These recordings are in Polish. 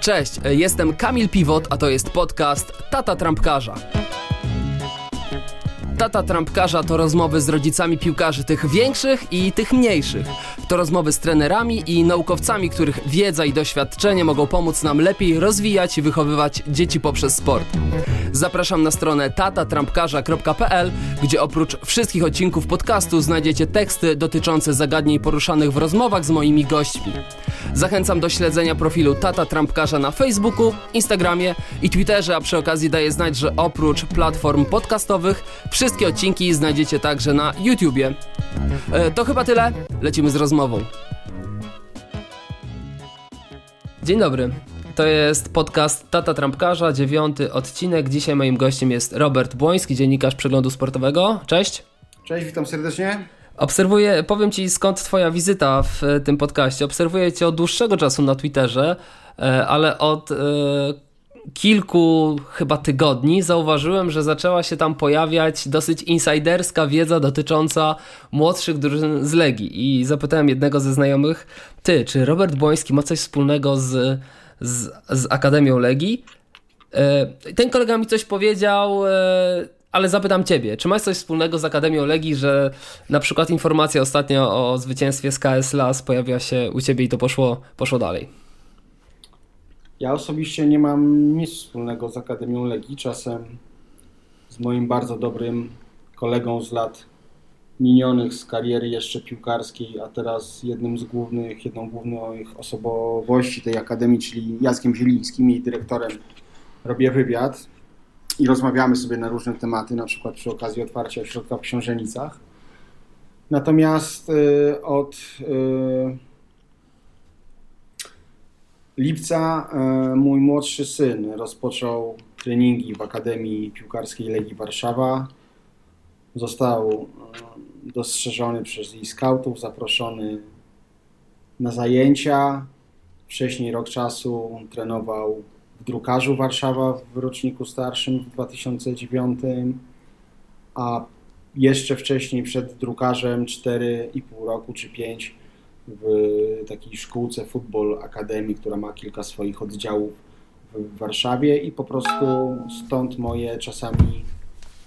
Cześć, jestem Kamil Piwot, a to jest podcast Tata Trampkarza. Tata Trampkarza to rozmowy z rodzicami piłkarzy tych większych i tych mniejszych. To rozmowy z trenerami i naukowcami, których wiedza i doświadczenie mogą pomóc nam lepiej rozwijać i wychowywać dzieci poprzez sport. Zapraszam na stronę tatatrampkarza.pl, gdzie oprócz wszystkich odcinków podcastu znajdziecie teksty dotyczące zagadnień poruszanych w rozmowach z moimi gośćmi. Zachęcam do śledzenia profilu Tata Trampkarza na Facebooku, Instagramie i Twitterze, a przy okazji daję znać, że oprócz platform podcastowych wszystkie odcinki znajdziecie także na YouTubie. E, to chyba tyle. Lecimy z rozmową. Dzień dobry. To jest podcast Tata Trampkarza, dziewiąty odcinek. Dzisiaj moim gościem jest Robert Błoński, dziennikarz przeglądu sportowego. Cześć. Cześć, witam serdecznie. Obserwuję, powiem Ci skąd Twoja wizyta w e, tym podcaście. Obserwuję Cię od dłuższego czasu na Twitterze, e, ale od e, kilku chyba tygodni zauważyłem, że zaczęła się tam pojawiać dosyć insiderska wiedza dotycząca młodszych drużyn z Legii. I zapytałem jednego ze znajomych, ty, czy Robert Błoński ma coś wspólnego z, z, z Akademią Legii? Ten kolega mi coś powiedział ale zapytam Ciebie, czy masz coś wspólnego z Akademią Legii, że na przykład informacja ostatnio o zwycięstwie z KS Las pojawiła się u Ciebie i to poszło, poszło dalej? Ja osobiście nie mam nic wspólnego z Akademią Legii. Czasem z moim bardzo dobrym kolegą z lat minionych z kariery jeszcze piłkarskiej, a teraz jednym z głównych, jedną główną osobowości tej akademii, czyli Jackiem Zielińskim, jej dyrektorem, robię wywiad i rozmawiamy sobie na różne tematy, na przykład przy okazji otwarcia ośrodka w Książenicach. Natomiast y, od y, lipca y, mój młodszy syn rozpoczął treningi w Akademii Piłkarskiej Legii Warszawa. Został dostrzeżony przez jej skautów, zaproszony na zajęcia. Wcześniej rok czasu trenował w drukarzu Warszawa w roczniku starszym w 2009, a jeszcze wcześniej przed drukarzem 4,5 roku czy 5 w takiej szkółce Football Academy, która ma kilka swoich oddziałów w Warszawie i po prostu stąd moje czasami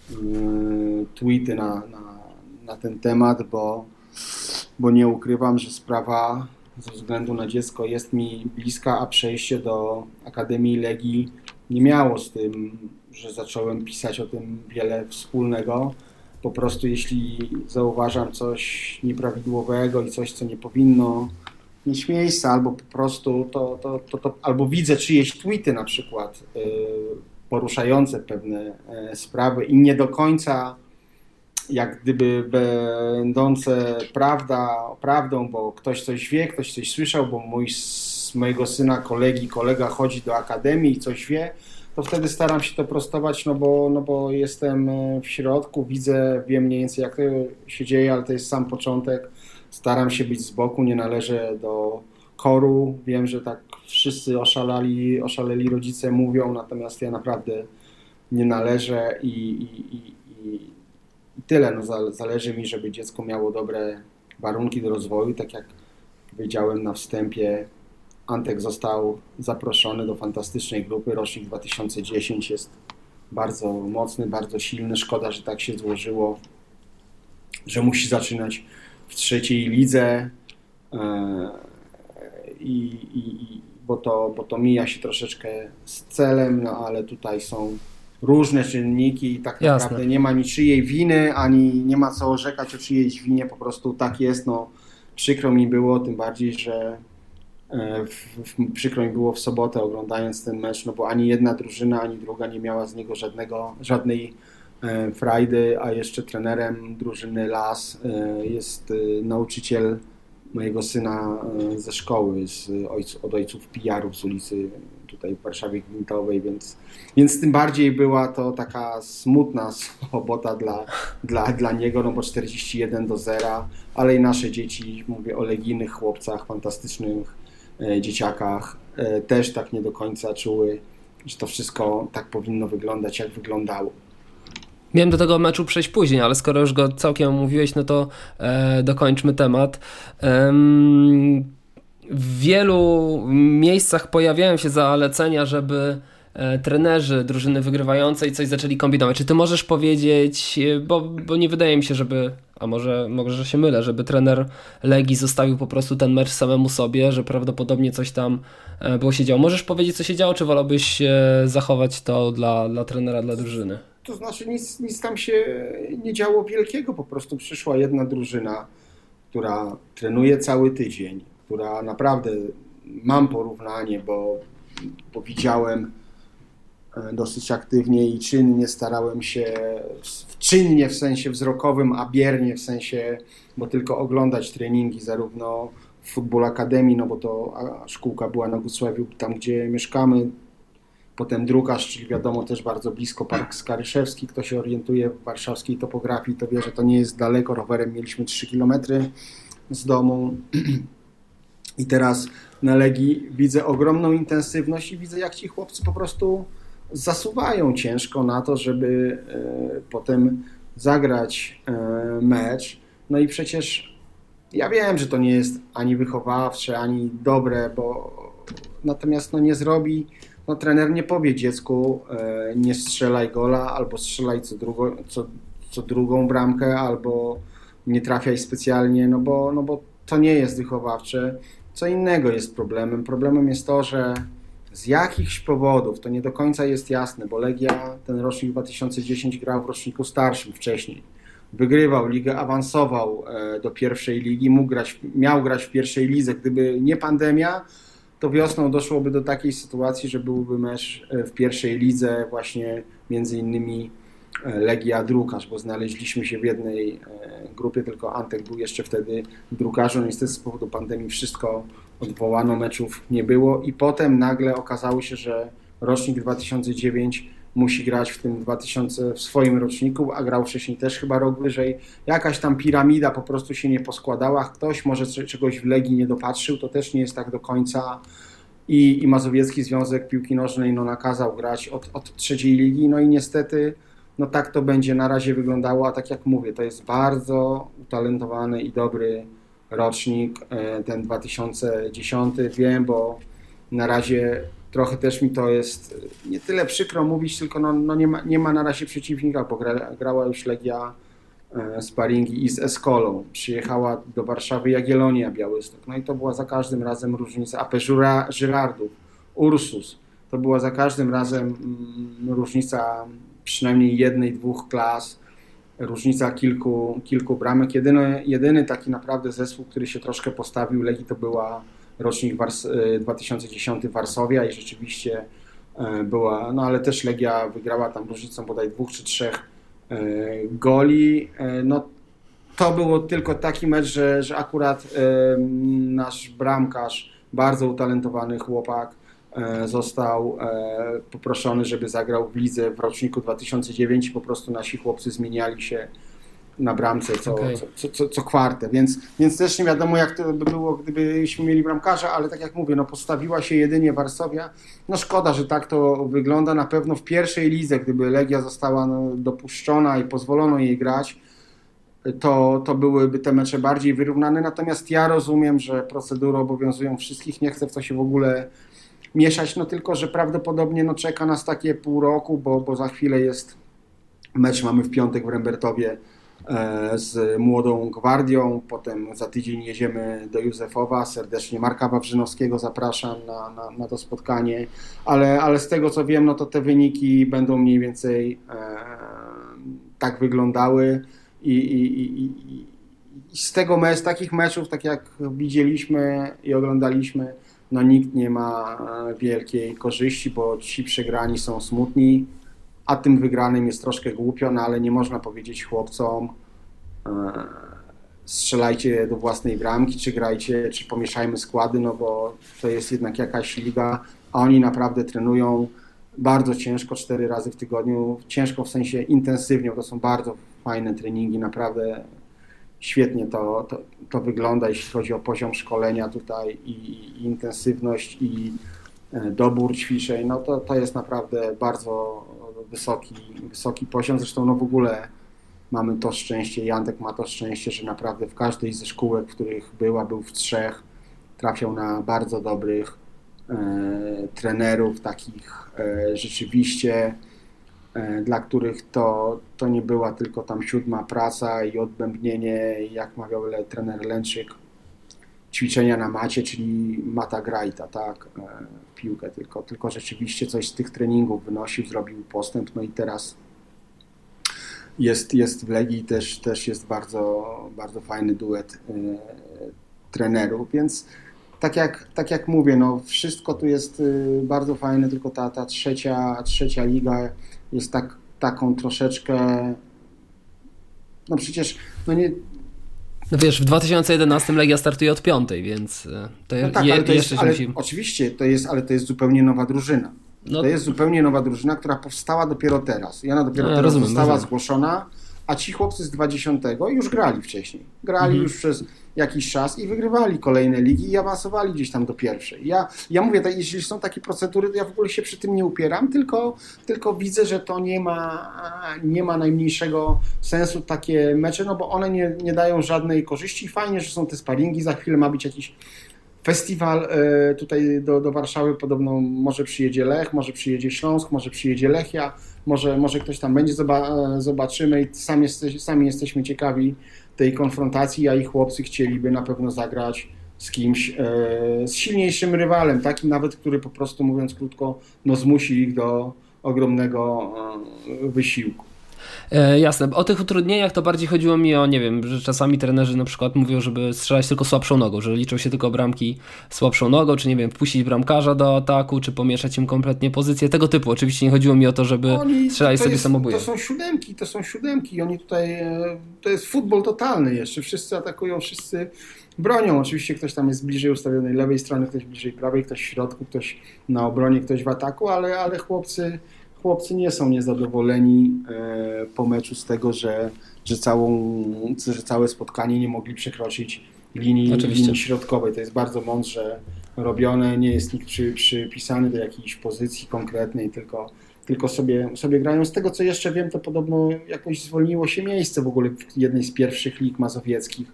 yy, tweety na, na, na ten temat, bo, bo nie ukrywam, że sprawa ze względu na dziecko jest mi bliska, a przejście do Akademii Legii nie miało z tym, że zacząłem pisać o tym wiele wspólnego. Po prostu jeśli zauważam coś nieprawidłowego i coś, co nie powinno mieć miejsca, albo po prostu to, to, to, to albo widzę czyjeś tweety na przykład yy, poruszające pewne yy, sprawy i nie do końca jak gdyby będące prawda, prawdą, bo ktoś coś wie, ktoś coś słyszał, bo mój, mojego syna, kolegi, kolega chodzi do akademii i coś wie, to wtedy staram się to prostować, no bo, no bo jestem e, w środku, widzę, wiem mniej więcej jak to się dzieje, ale to jest sam początek. Staram się być z boku, nie należę do koru. Wiem, że tak wszyscy oszalali, oszaleli rodzice mówią, natomiast ja naprawdę nie należę i, i, i, i tyle. No, zależy mi, żeby dziecko miało dobre warunki do rozwoju. Tak jak powiedziałem na wstępie, Antek został zaproszony do fantastycznej grupy. Rocznik 2010 jest bardzo mocny, bardzo silny. Szkoda, że tak się złożyło, że musi zaczynać w trzeciej lidze. E, I, i, bo, to, bo to mija się troszeczkę z celem, no ale tutaj są różne czynniki i tak Jasne. naprawdę nie ma niczyjej winy, ani nie ma co orzekać o czyjejś winie, po prostu tak jest. No, przykro mi było, tym bardziej, że w, w, przykro mi było w sobotę oglądając ten mecz, no bo ani jedna drużyna, ani druga nie miała z niego żadnego, żadnej e, frajdy, a jeszcze trenerem drużyny LAS e, jest e, nauczyciel mojego syna e, ze szkoły, z ojc, od ojców PR-ów z ulicy tutaj w Warszawie Gwintowej, więc, więc tym bardziej była to taka smutna sobota dla, dla, dla niego, no bo 41 do 0, ale i nasze dzieci, mówię o legijnych chłopcach, fantastycznych e, dzieciakach, e, też tak nie do końca czuły, że to wszystko tak powinno wyglądać, jak wyglądało. Miałem do tego meczu przejść później, ale skoro już go całkiem omówiłeś, no to e, dokończmy temat. Ehm, w wielu miejscach pojawiają się zalecenia, żeby E, trenerzy drużyny wygrywającej coś zaczęli kombinować. Czy ty możesz powiedzieć, e, bo, bo nie wydaje mi się, żeby, a może, może się mylę, żeby trener Legii zostawił po prostu ten mecz samemu sobie, że prawdopodobnie coś tam e, było się działo. Możesz powiedzieć, co się działo, czy wolałbyś zachować to dla, dla trenera, dla drużyny? To znaczy nic, nic tam się nie działo wielkiego, po prostu przyszła jedna drużyna, która trenuje cały tydzień, która naprawdę mam porównanie, bo, bo widziałem E, dosyć aktywnie i czynnie starałem się, czynnie w sensie wzrokowym, a biernie w sensie, bo tylko oglądać treningi zarówno w Futbol Akademii, no bo to szkółka była na Gusławiu, tam gdzie mieszkamy, potem drukarz, czyli wiadomo też bardzo blisko Park Skaryszewski, kto się orientuje w warszawskiej topografii, to wie, że to nie jest daleko, rowerem mieliśmy 3 km z domu. I teraz na Legii widzę ogromną intensywność i widzę jak ci chłopcy po prostu zasuwają ciężko na to, żeby e, potem zagrać e, mecz. No i przecież ja wiem, że to nie jest ani wychowawcze, ani dobre, bo natomiast no nie zrobi, no trener nie powie dziecku e, nie strzelaj gola, albo strzelaj co, drugo, co, co drugą bramkę, albo nie trafiaj specjalnie, no bo, no bo to nie jest wychowawcze. Co innego jest problemem. Problemem jest to, że z jakichś powodów, to nie do końca jest jasne, bo Legia ten rocznik 2010 grał w roczniku starszym wcześniej. Wygrywał ligę, awansował e, do pierwszej ligi, mógł grać, miał grać w pierwszej lidze. Gdyby nie pandemia, to wiosną doszłoby do takiej sytuacji, że byłby mecz e, w pierwszej lidze właśnie między innymi Legia Drukarz, bo znaleźliśmy się w jednej grupie, tylko Antek był jeszcze wtedy drukarzem. Niestety z powodu pandemii wszystko odwołano, meczów nie było i potem nagle okazało się, że rocznik 2009 musi grać w tym 2000 w swoim roczniku, a grał wcześniej też chyba rok wyżej. Jakaś tam piramida po prostu się nie poskładała. Ktoś może czegoś w Legii nie dopatrzył, to też nie jest tak do końca. I, i Mazowiecki Związek Piłki Nożnej no, nakazał grać od, od trzeciej ligi, no i niestety no tak to będzie na razie wyglądało, a tak jak mówię, to jest bardzo utalentowany i dobry rocznik, e, ten 2010, wiem, bo na razie trochę też mi to jest nie tyle przykro mówić, tylko no, no nie, ma, nie ma na razie przeciwnika, bo gra, grała już Legia e, sparingi i z Eskolą. Przyjechała do Warszawy Jagiellonia Białystok. No i to była za każdym razem różnica. AP Żyrardów, Ursus. To była za każdym razem mm, różnica przynajmniej jednej, dwóch klas różnica kilku, kilku bramek. Jedyny, jedyny taki naprawdę zespół, który się troszkę postawił Legii to była rocznik Wars 2010 e, Warszawia i rzeczywiście e, była, no ale też Legia wygrała tam różnicą bodaj dwóch czy trzech e, goli. No to było tylko taki mecz, że, że akurat nasz bramkarz, bardzo utalentowany chłopak, został e, poproszony, żeby zagrał w lidze w roczniku 2009 po prostu nasi chłopcy zmieniali się na bramce co, okay. co, co, co, kwartę, więc, więc też nie wiadomo jak to by było, gdybyśmy mieli bramkarza, ale tak jak mówię, no postawiła się jedynie Warszawia. No szkoda, że tak to wygląda. Na pewno w pierwszej lidze, gdyby Legia została no, dopuszczona i pozwolono jej grać, to, to byłyby te mecze bardziej wyrównane. Natomiast ja rozumiem, że procedury obowiązują wszystkich, nie chcę w to się w ogóle mieszać, no tylko, że prawdopodobnie no, czeka nas takie pół roku, bo, bo za chwilę jest mecz mamy w piątek w Rembertowie e, z Młodą Gwardią, potem za tydzień jedziemy do Józefowa, serdecznie Marka Wawrzynowskiego zapraszam na, na, na, to spotkanie, ale, ale z tego co wiem, no to te wyniki będą mniej więcej e, tak wyglądały i, i, i, i z tego mecz, takich meczów, tak jak widzieliśmy i oglądaliśmy, no nikt nie ma e, wielkiej korzyści, bo ci przegrani są smutni, a tym wygranym jest troszkę głupio, no ale nie można powiedzieć chłopcom e, strzelajcie do własnej bramki, czy grajcie, czy pomieszajmy składy, no bo to jest jednak jakaś liga, a oni naprawdę trenują bardzo ciężko, cztery razy w tygodniu, ciężko w sensie intensywnie, to są bardzo fajne treningi, naprawdę świetnie to, to, to, wygląda, jeśli chodzi o poziom szkolenia tutaj i, i intensywność i e, dobór ćwiczeń, no to, to jest naprawdę bardzo wysoki, wysoki poziom. Zresztą no w ogóle mamy to szczęście, Jantek ma to szczęście, że naprawdę w każdej ze szkółek, w których była, był w trzech, trafiał na bardzo dobrych trenerów takich rzeczywiście dla których to, to nie była tylko tam siódma praca i odbębnienie, jak mawiał trener Lęczyk, ćwiczenia na macie, czyli mata grajta, tak, piłkę, tylko, tylko rzeczywiście coś z tych treningów wynosił, zrobił postęp, no i teraz jest, jest w Legii też, też jest bardzo, bardzo fajny duet y, trenerów, więc tak jak, tak jak mówię, no wszystko tu jest bardzo fajne, tylko ta, ta trzecia, trzecia liga jest tak, taką troszeczkę no przecież no nie, no wiesz, w 2011 Legia startuje od piątej, więc e, to, no tak, je, ale to jest, ale Oczywiście, to jest, ale to jest zupełnie nowa drużyna. No. To jest zupełnie nowa drużyna, która powstała dopiero teraz. I ona dopiero no, teraz rozumiem, została rozumiem. zgłoszona, a ci chłopcy z 20 już grali wcześniej. Grali mhm. już przez jakiś czas i wygrywali kolejne ligi i awansowali gdzieś tam do pierwszej. Ja, ja mówię, tak, jeśli są takie procedury, to ja w ogóle się przy tym nie upieram, tylko, tylko widzę, że to nie ma, nie ma najmniejszego sensu takie mecze, no bo one nie, nie dają żadnej korzyści. Fajnie, że są te sparingi, za chwilę ma być jakiś Festiwal e, tutaj do, do Warszawy podobno może przyjedzie Lech, może przyjedzie Śląsk, może przyjedzie Lechia, może, może ktoś tam będzie, e, zobaczymy i sami, jesteś, sami jesteśmy ciekawi tej konfrontacji, a ich chłopcy chcieliby na pewno zagrać z kimś, e, z silniejszym rywalem, takim nawet, który po prostu mówiąc krótko, no zmusi ich do ogromnego wysiłku. E, jasne. O tych utrudnieniach to bardziej chodziło mi o, nie wiem, że czasami trenerzy na przykład mówią, żeby strzelać tylko słabszą nogą, że liczą się tylko bramki słabszą nogą, czy nie wiem, wpuścić bramkarza do ataku, czy pomieszać im kompletnie pozycję, tego typu. Oczywiście nie chodziło mi o to, żeby Oni, strzelać to sobie jest. To są siódemki, to są siódemki. Oni tutaj, e, to jest futbol totalny jeszcze. Wszyscy atakują, wszyscy bronią. Oczywiście ktoś tam jest bliżej ustawionej lewej strony, ktoś bliżej prawej, ktoś w środku, ktoś na obronie, ktoś w ataku, ale, ale chłopcy chłopcy nie są niezadowoleni e, po meczu z tego, że, że, całą, że całe spotkanie nie mogli przekroczyć linii, linii środkowej. To jest bardzo mądrze robione, nie jest nikt przy, przypisany do jakiejś pozycji konkretnej, tylko, tylko sobie, sobie grają. Z tego co jeszcze wiem, to podobno jakoś zwolniło się miejsce w ogóle w jednej z pierwszych lig mazowieckich,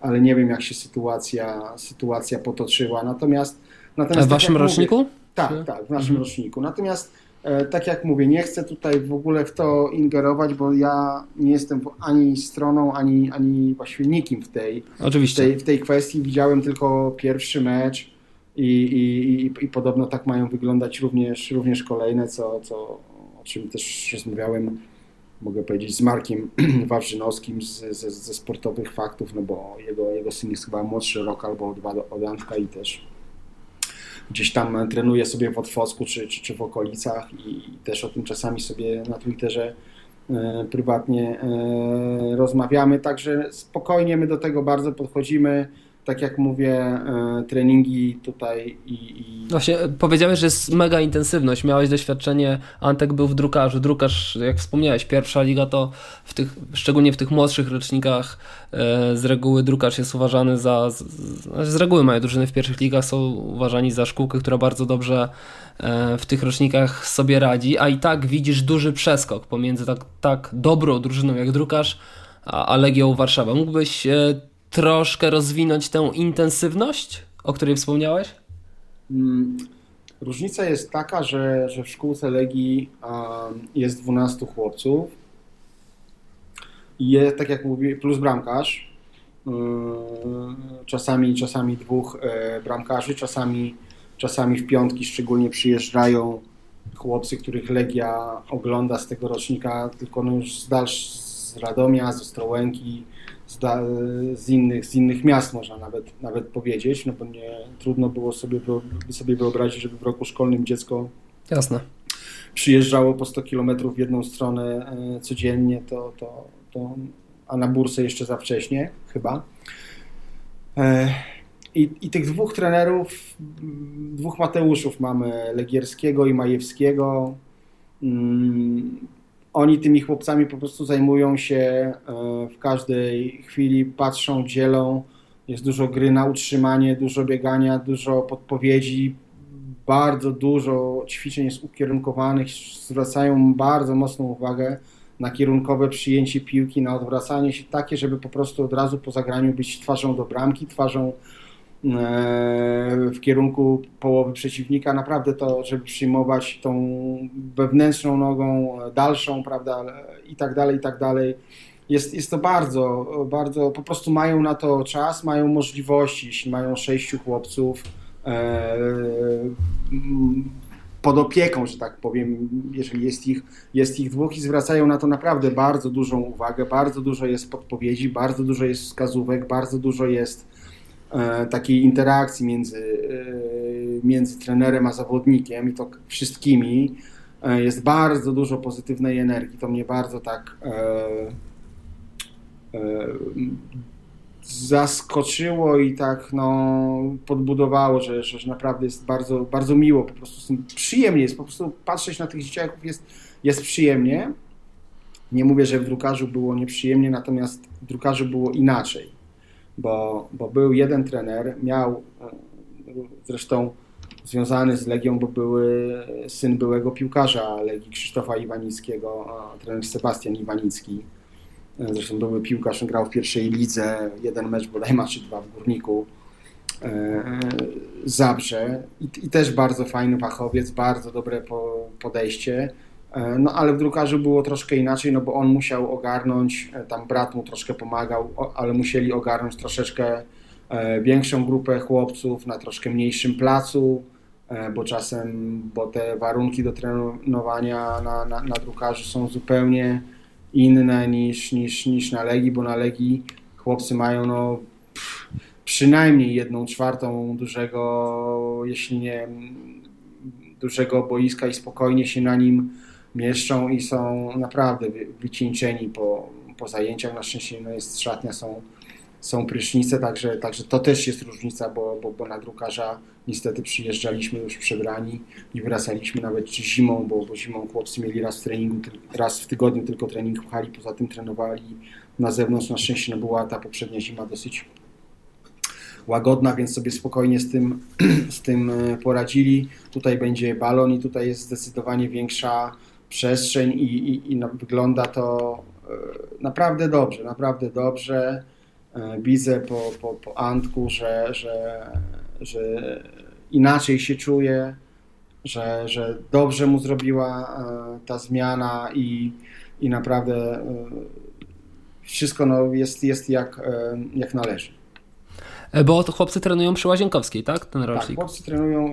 ale nie wiem jak się sytuacja, sytuacja potoczyła. Natomiast, natomiast A w tak waszym roczniku? Mówię, tak, tak, w naszym mhm. roczniku. Natomiast tak jak mówię, nie chcę tutaj w ogóle w to ingerować, bo ja nie jestem ani stroną, ani, ani właściwie nikim w tej, Oczywiście. W tej, w tej kwestii. Widziałem tylko pierwszy mecz i, i, i, i podobno tak mają wyglądać również, również kolejne, co, co, o czym też rozmawiałem, mogę powiedzieć, z Markiem Wawrzynowskim z, ze, ze sportowych faktów, no bo jego, jego syn jest chyba młodszy rok albo dwa od Antka i też gdzieś tam trenuję sobie w Otwocku czy, czy, czy w okolicach i też o tym czasami sobie na Twitterze e, prywatnie e, rozmawiamy, także spokojnie my do tego bardzo podchodzimy tak jak mówię, e, treningi tutaj i, i, Właśnie powiedziałeś, że jest mega intensywność. Miałeś doświadczenie, Antek był w drukarzu. Drukarz, jak wspomniałeś, pierwsza liga to w tych, szczególnie w tych młodszych rocznikach e, z reguły drukarz jest uważany za, z, z reguły moje drużyny w pierwszych ligach są uważani za szkółkę, która bardzo dobrze e, w tych rocznikach sobie radzi, a i tak widzisz duży przeskok pomiędzy tak, tak dobrą drużyną jak drukarz, a, a Legią Warszawa. Mógłbyś troszkę rozwinąć tę intensywność, o której wspomniałeś? Mm, różnica jest taka, że, że w szkółce Legii jest 12 chłopców. Jest, tak jak mówię, plus bramkarz. Yy, czasami, czasami dwóch e, bramkarzy, czasami, czasami w piątki szczególnie przyjeżdżają chłopcy, których Legia ogląda z tego rocznika, tylko no już z, dalsz, z Radomia, z Ostrołęki, z, z, innych, z innych miast, można nawet, nawet powiedzieć, no bo nie, trudno było sobie, sobie wyobrazić, żeby w roku szkolnym dziecko Jasne. przyjeżdżało po 100 km w jedną stronę e, codziennie, to, to, to, a na bursę jeszcze za wcześnie, chyba. E, I, I tych dwóch trenerów, dwóch Mateuszów mamy, Legierskiego i Majewskiego. Oni tymi chłopcami po prostu zajmują się e, w każdej chwili, patrzą, dzielą. Jest dużo gry na utrzymanie, dużo biegania, dużo podpowiedzi, bardzo dużo ćwiczeń jest ukierunkowanych, zwracają bardzo mocną uwagę na kierunkowe przyjęcie piłki, na odwracanie się takie, żeby po prostu od razu po zagraniu być twarzą do bramki, twarzą w kierunku połowy przeciwnika. Naprawdę to, żeby przyjmować tą wewnętrzną nogą, dalszą, prawda, i tak dalej, i tak dalej. Jest, jest to bardzo, bardzo, po prostu mają na to czas, mają możliwości, jeśli mają sześciu chłopców, e, pod opieką, że tak powiem, jeżeli jest ich, jest ich dwóch i zwracają na to naprawdę bardzo dużą uwagę, bardzo dużo jest podpowiedzi, bardzo dużo jest wskazówek, bardzo dużo jest e, takiej interakcji między, e, między trenerem a zawodnikiem i to wszystkimi. E, jest bardzo dużo pozytywnej energii. To mnie bardzo tak e, e, zaskoczyło i tak no, podbudowało, że, że naprawdę jest bardzo, bardzo miło, po prostu przyjemnie jest, po prostu patrzeć na tych dzieciaków jest, jest przyjemnie. Nie mówię, że w drukarzu było nieprzyjemnie, natomiast w drukarzu było inaczej, bo, bo był jeden trener, miał e, zresztą związany z Legią, bo były syn byłego piłkarza Legii Krzysztofa Iwanickiego, trener Sebastian Iwanicki, Zresztą były piłkarz, grał w pierwszej lidze, jeden mecz bodajma czy dwa w Górniku. E, Zabrze I, i też bardzo fajny fachowiec, bardzo dobre podejście. E, no ale w drukarzu było troszkę inaczej, no bo on musiał ogarnąć, e, tam brat mu troszkę pomagał, ale musieli ogarnąć troszeczkę większą grupę chłopców na troszkę mniejszym placu, bo czasem, bo te warunki do trenowania na, na, na drukarzu są zupełnie inne niż, niż, niż na Legii, bo na Legii chłopcy mają no, pff, przynajmniej jedną czwartą dużego, jeśli nie dużego boiska i spokojnie się na nim mieszczą i są naprawdę wycieńczeni po, po zajęciach. Na szczęście no jest szatnia, są są prysznice, także, także to też jest różnica, bo, bo, bo na drukarza niestety przyjeżdżaliśmy już przebrani i wracaliśmy nawet zimą, bo, bo zimą chłopcy mieli raz w treningu, raz w tygodniu tylko trening w hali, poza tym trenowali na zewnątrz. Na szczęście no była ta poprzednia zima dosyć łagodna, więc sobie spokojnie z tym, z tym e, poradzili. Tutaj będzie balon i tutaj jest zdecydowanie większa przestrzeń i, i, i no, wygląda to e, naprawdę dobrze, naprawdę dobrze. E, widzę po, po, po Antku, że, że, że inaczej się czuje, że, że dobrze mu zrobiła e, ta zmiana i, i naprawdę wszystko no, jest, jest jak, jak należy. Bo chłopcy trenują przy Łazienkowskiej, tak? Ten rocznik. Tak, chłopcy trenują,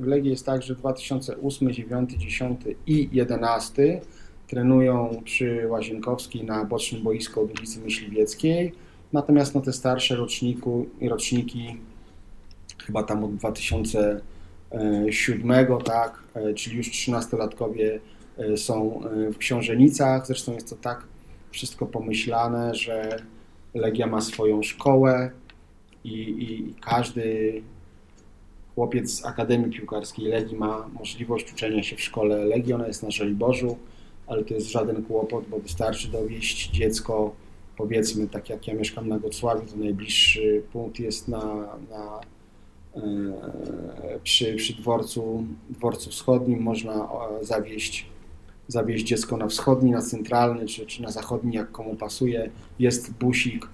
w Legii jest tak, że 2008, 9, 10 i 11 trenują przy Łazienkowskiej na bocznym boisku ulicy Myśliwieckiej Natomiast no, te starsze roczniku, roczniki, chyba tam od 2007, tak, e, czyli już 13-latkowie e, są e, w Książenicach. Zresztą jest to tak wszystko pomyślane, że Legia ma swoją szkołę i, i każdy chłopiec z Akademii Piłkarskiej Legii ma możliwość uczenia się w szkole Legii. Ona jest na Żoliborzu, ale to jest żaden kłopot, bo wystarczy dowieść dziecko powiedzmy, tak jak ja mieszkam na Gocławiu, to najbliższy punkt jest na, na e, przy, przy dworcu, dworcu wschodnim, można zawieźć, zawieźć dziecko na wschodni, na centralny czy, czy na zachodni, jak komu pasuje. Jest busik,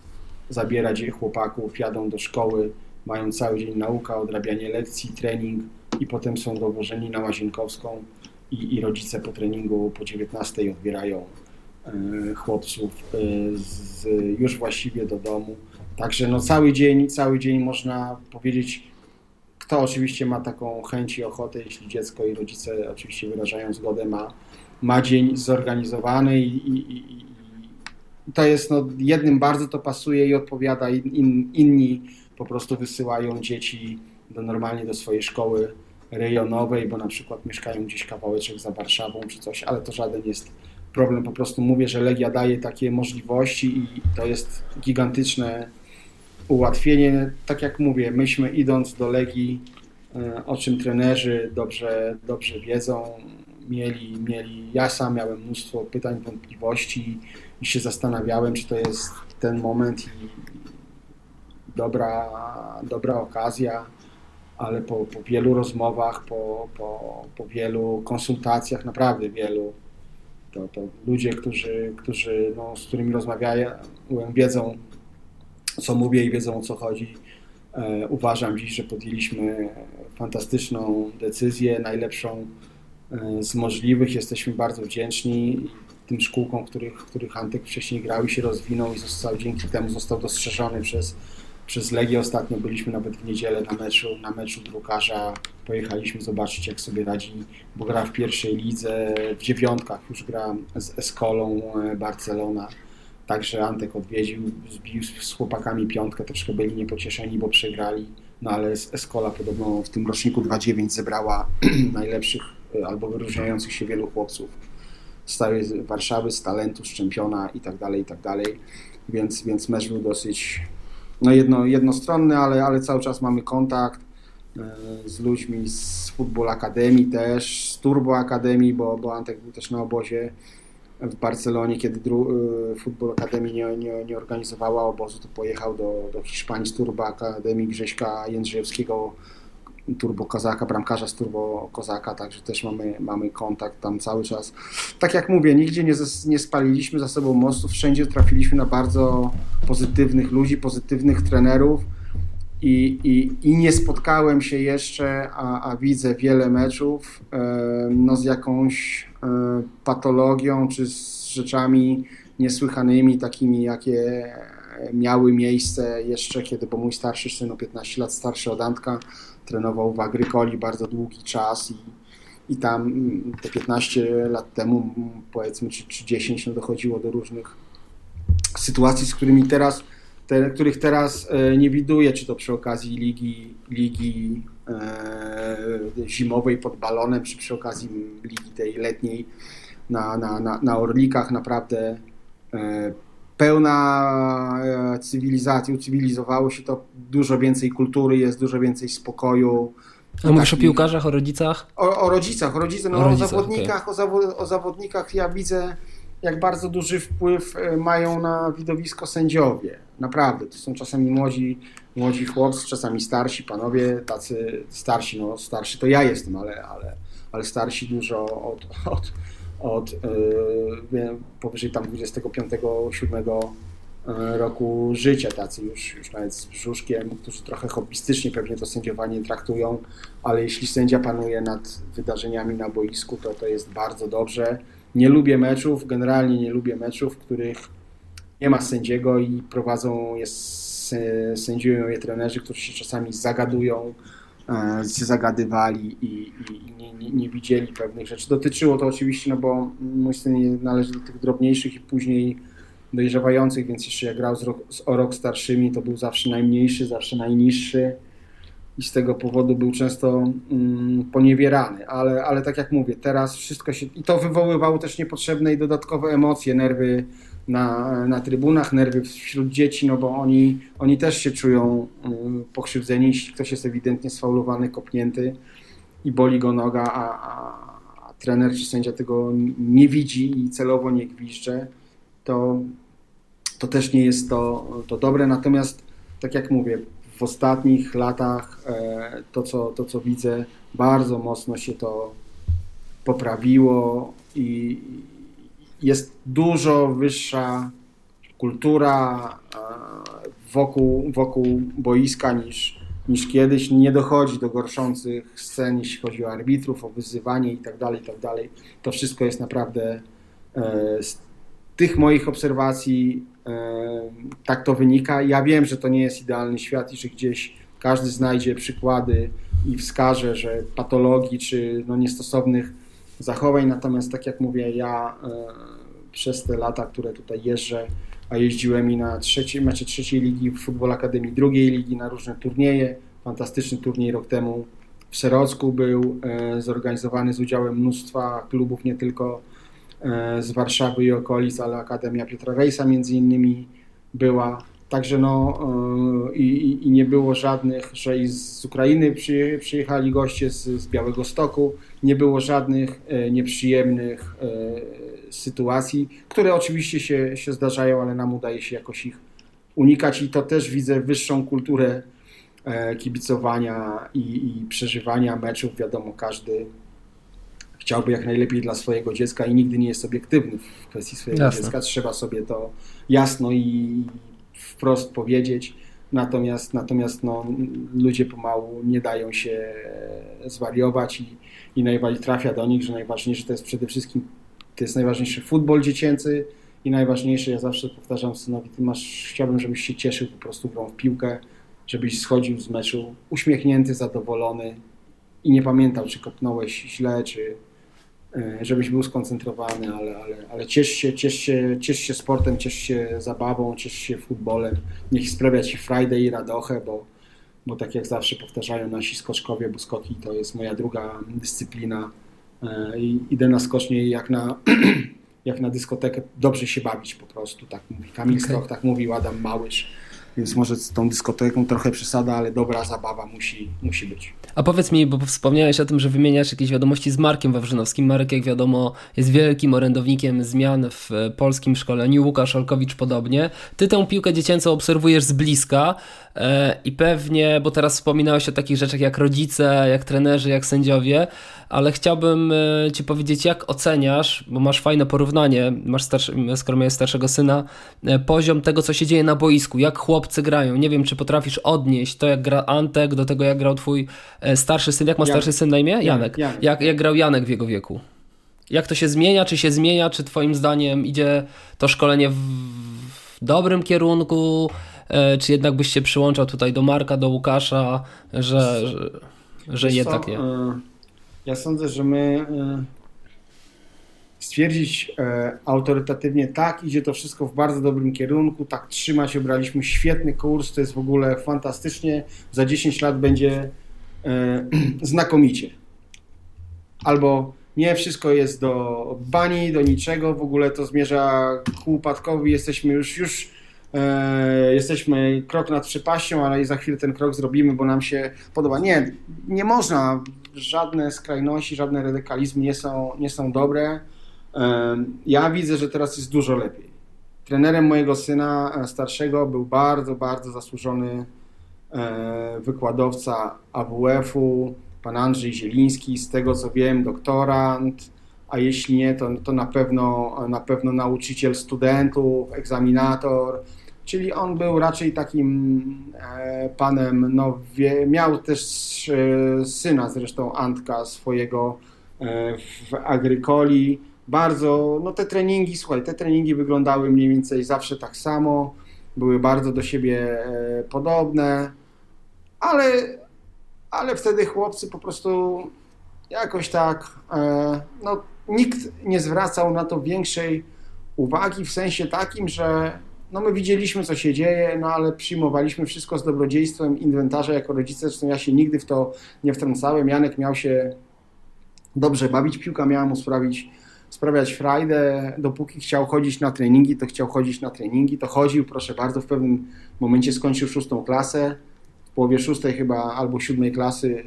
zabierać chłopaków, jadą do szkoły, mają cały dzień nauka, odrabianie lekcji, trening i potem są dowożeni na Łazienkowską i, i rodzice po treningu po 19 odbierają E, chłopców e, z, już właściwie do domu. Także no cały dzień, cały dzień można powiedzieć, kto oczywiście ma taką chęć i ochotę, jeśli dziecko i rodzice oczywiście wyrażają zgodę, ma, ma dzień zorganizowany i, i to jest, no, jednym bardzo to pasuje i odpowiada, in, inni po prostu wysyłają dzieci do, normalnie do swojej szkoły rejonowej, bo na przykład mieszkają gdzieś kawałeczek za Warszawą czy coś, ale to żaden jest problem. Po prostu mówię, że Legia daje takie możliwości i to jest gigantyczne ułatwienie. Tak jak mówię, myśmy idąc do Legii, e, o czym trenerzy dobrze, dobrze wiedzą, mieli, mieli, ja sam miałem mnóstwo pytań, wątpliwości i się zastanawiałem, czy to jest ten moment i dobra, dobra okazja, ale po, po wielu rozmowach, po, po, po wielu konsultacjach, naprawdę wielu, to, to ludzie, którzy, którzy, no, z którymi rozmawiałem, wiedzą, co mówię i wiedzą o co chodzi. Uważam dziś, że podjęliśmy fantastyczną decyzję, najlepszą z możliwych. Jesteśmy bardzo wdzięczni tym szkółkom, których, których Antek wcześniej grał i się rozwinął i został, dzięki temu został dostrzeżony przez, przez Legię. Ostatnio byliśmy nawet w niedzielę na meczu, na meczu drukarza. Pojechaliśmy zobaczyć, jak sobie radzi, bo gra w pierwszej lidze, w dziewiątkach już gra z Eskolą e, Barcelona. Także Antek odwiedził, zbił z chłopakami piątkę, troszkę byli niepocieszeni, bo przegrali, no ale Escola podobno w tym roczniku 2.9 zebrała najlepszych e, albo wyróżniających się wielu chłopców z całej Warszawy, z talentu, z czempiona i tak dalej, i tak dalej. Więc, więc mecz był dosyć no jedno, jednostronny, ale, ale cały czas mamy kontakt e, z ludźmi z Football Akademii też, z Turbo Akademii, bo, bo Antek był też na obozie w Barcelonie, kiedy dru, e, Football Akademii nie, nie, nie organizowała obozu, to pojechał do, do Hiszpanii z Turbo Akademii Grześka Jędrzejewskiego Turbo Kozaka, bramkarza z Turbo Kozaka, także też mamy, mamy kontakt tam cały czas. Tak jak mówię, nigdzie nie, nie spaliliśmy za sobą mostów, wszędzie trafiliśmy na bardzo pozytywnych ludzi, pozytywnych trenerów i, i, i nie spotkałem się jeszcze, a, a widzę wiele meczów e, no z jakąś e, patologią czy z rzeczami niesłychanymi, takimi jakie miały miejsce jeszcze kiedy, bo mój starszy syn o 15 lat starszy od Antka, trenował w Agrykoli bardzo długi czas i, i tam mm, te 15 lat temu, mm, powiedzmy, czy, czy 10, no dochodziło do różnych sytuacji, z którymi teraz, te, których teraz e, nie widuję, czy to przy okazji ligi, ligi e, zimowej pod balonem, czy przy okazji ligi tej letniej na, na, na, na Orlikach, naprawdę e, pełna e, cywilizacji, ucywilizowało się to, dużo więcej kultury jest, dużo więcej spokoju. A mówisz taki... o piłkarzach, o rodzicach? O, o rodzicach, o rodzicach, no, o, rodzicach, o zawodnikach, okay. o, zawo o zawodnikach ja widzę, jak bardzo duży wpływ e, mają na widowisko sędziowie. Naprawdę, to są czasami młodzi, młodzi chłopcy, czasami starsi panowie, tacy starsi, no starszy to ja jestem, ale, ale, ale starsi dużo od, od od e, powyżej tam 25-7 e, roku życia, tacy już, już nawet z brzuszkiem, którzy trochę hobbystycznie pewnie to sędziowanie traktują, ale jeśli sędzia panuje nad wydarzeniami na boisku, to to jest bardzo dobrze. Nie lubię meczów, generalnie nie lubię meczów, w których nie ma sędziego i prowadzą, jest, sędziują je trenerzy, którzy się czasami zagadują, się zagadywali i, i nie, nie, nie, widzieli pewnych rzeczy. Dotyczyło to oczywiście, no bo mój syn należy do tych drobniejszych i później dojrzewających, więc jeszcze jak grał z, rok, z o rok starszymi, to był zawsze najmniejszy, zawsze najniższy i z tego powodu był często mm, poniewierany, ale, ale tak jak mówię, teraz wszystko się, i to wywoływało też niepotrzebne i dodatkowe emocje, nerwy na, na trybunach, nerwy wśród dzieci, no bo oni, oni też się czują mm, pokrzywdzeni, jeśli ktoś jest ewidentnie sfaulowany, kopnięty i boli go noga, a, a, a trener czy sędzia tego nie widzi i celowo nie gwizdże, to, to też nie jest to, to dobre. Natomiast, tak jak mówię, w ostatnich latach e, to, co, to, co widzę, bardzo mocno się to poprawiło i, jest dużo wyższa kultura e, wokół, wokół boiska niż, niż kiedyś. Nie dochodzi do gorszących scen, jeśli chodzi o arbitrów, o wyzywanie itd. Tak itd. Tak to wszystko jest naprawdę e, z tych moich obserwacji e, tak to wynika. Ja wiem, że to nie jest idealny świat i że gdzieś każdy znajdzie przykłady i wskaże, że patologii czy no, niestosownych zachowań. Natomiast tak jak mówię, ja przez te lata, które tutaj jeżdżę, a jeździłem i na trzeciej, mecze trzeciej ligi w Futbol Akademii drugiej ligi, na różne turnieje. Fantastyczny turniej rok temu w Szerocku był e, zorganizowany z udziałem mnóstwa klubów, nie tylko e, z Warszawy i okolic, ale Akademia Piotra Rejsa między innymi była. Także no i, i, nie było żadnych, że i z Ukrainy przyjechali goście z, z Białego Stoku, nie było żadnych e, nieprzyjemnych e, sytuacji, które oczywiście się, się zdarzają, ale nam udaje się jakoś ich unikać i to też widzę wyższą kulturę e, kibicowania i, i przeżywania meczów. Wiadomo, każdy chciałby jak najlepiej dla swojego dziecka i nigdy nie jest obiektywny w kwestii swojego Jasne. dziecka. Trzeba sobie to jasno i wprost powiedzieć. Natomiast, natomiast no, ludzie pomału nie dają się zwariować i, i najbardziej trafia do nich, że najważniejsze to jest przede wszystkim to jest najważniejszy futbol dziecięcy i najważniejsze, ja zawsze powtarzam synowi, ty masz, chciałbym, żebyś się cieszył po prostu grą w piłkę, żebyś schodził z meczu uśmiechnięty, zadowolony i nie pamiętał, czy kopnąłeś źle, czy żebyś był skoncentrowany, ale, ale, ale ciesz, się, ciesz, się, ciesz się sportem, ciesz się zabawą, ciesz się futbolem. Niech sprawia ci Friday i radochę, bo, bo tak jak zawsze powtarzają nasi skoczkowie, bo skoki to jest moja druga dyscyplina e, i idę na skocznie jak na, jak na dyskotekę dobrze się bawić po prostu, tak mówi Kamil okay. Stroch, tak mówił Adam Małysz więc może z tą dyskoteką trochę przesada, ale dobra zabawa musi, musi być. A powiedz mi, bo wspomniałeś o tym, że wymieniasz jakieś wiadomości z Markiem Wawrzynowskim. Marek, jak wiadomo, jest wielkim orędownikiem zmian w polskim szkoleniu. Łukasz Olkowicz podobnie. Ty tę piłkę dziecięcą obserwujesz z bliska e, i pewnie, bo teraz wspominałeś o takich rzeczach jak rodzice, jak trenerzy, jak sędziowie, ale chciałbym e, Ci powiedzieć, jak oceniasz, bo masz fajne porównanie, masz starszy, skoro miałeś starszego syna, e, poziom tego, co się dzieje na boisku, jak chłopcy grają. Nie wiem, czy potrafisz odnieść to, jak gra Antek, do tego, jak grał Twój e, starszy syn. Jak ma starszy syn na imię? Janek. Janek. Jak, jak grał Janek w jego wieku? Jak to się zmienia? Czy się zmienia? Czy Twoim zdaniem idzie to szkolenie w dobrym kierunku? Czy jednak byś się przyłączał tutaj do Marka, do Łukasza, że, że, że jednak nie? Ja sądzę, że my e, stwierdzić e, autorytatywnie tak, idzie to wszystko w bardzo dobrym kierunku, tak trzymać, obraliśmy świetny kurs, to jest w ogóle fantastycznie, za 10 lat będzie e, znakomicie. Albo nie, wszystko jest do bani, do niczego, w ogóle to zmierza ku upadkowi, jesteśmy już, już e, jesteśmy krok nad przepaścią, ale i za chwilę ten krok zrobimy, bo nam się podoba. Nie, nie można żadne skrajności, żadne radykalizmy nie są, nie są dobre. Ja widzę, że teraz jest dużo lepiej. Trenerem mojego syna e, starszego był bardzo, bardzo zasłużony e, wykładowca AWF-u, pan Andrzej Zieliński, z tego co wiem, doktorant, a jeśli nie, to, to na, pewno, na pewno nauczyciel studentów, egzaminator Czyli on był raczej takim e, panem, no, miał też e, syna zresztą Antka swojego e, w Agrykoli. Bardzo, no te treningi, słuchaj, te treningi wyglądały mniej więcej zawsze tak samo, były bardzo do siebie podobne, ale, ale wtedy chłopcy po prostu jakoś tak, no nikt nie zwracał na to większej uwagi w sensie takim, że no my widzieliśmy, co się dzieje, no ale przyjmowaliśmy wszystko z dobrodziejstwem inwentarza jako rodzice, zresztą ja się nigdy w to nie wtrącałem. Janek miał się dobrze bawić, piłka miała mu sprawić, sprawiać frajdę, dopóki chciał chodzić na treningi, to chciał chodzić na treningi, to chodził, proszę bardzo, w pewnym momencie skończył szóstą klasę, w połowie szóstej chyba, albo siódmej klasy,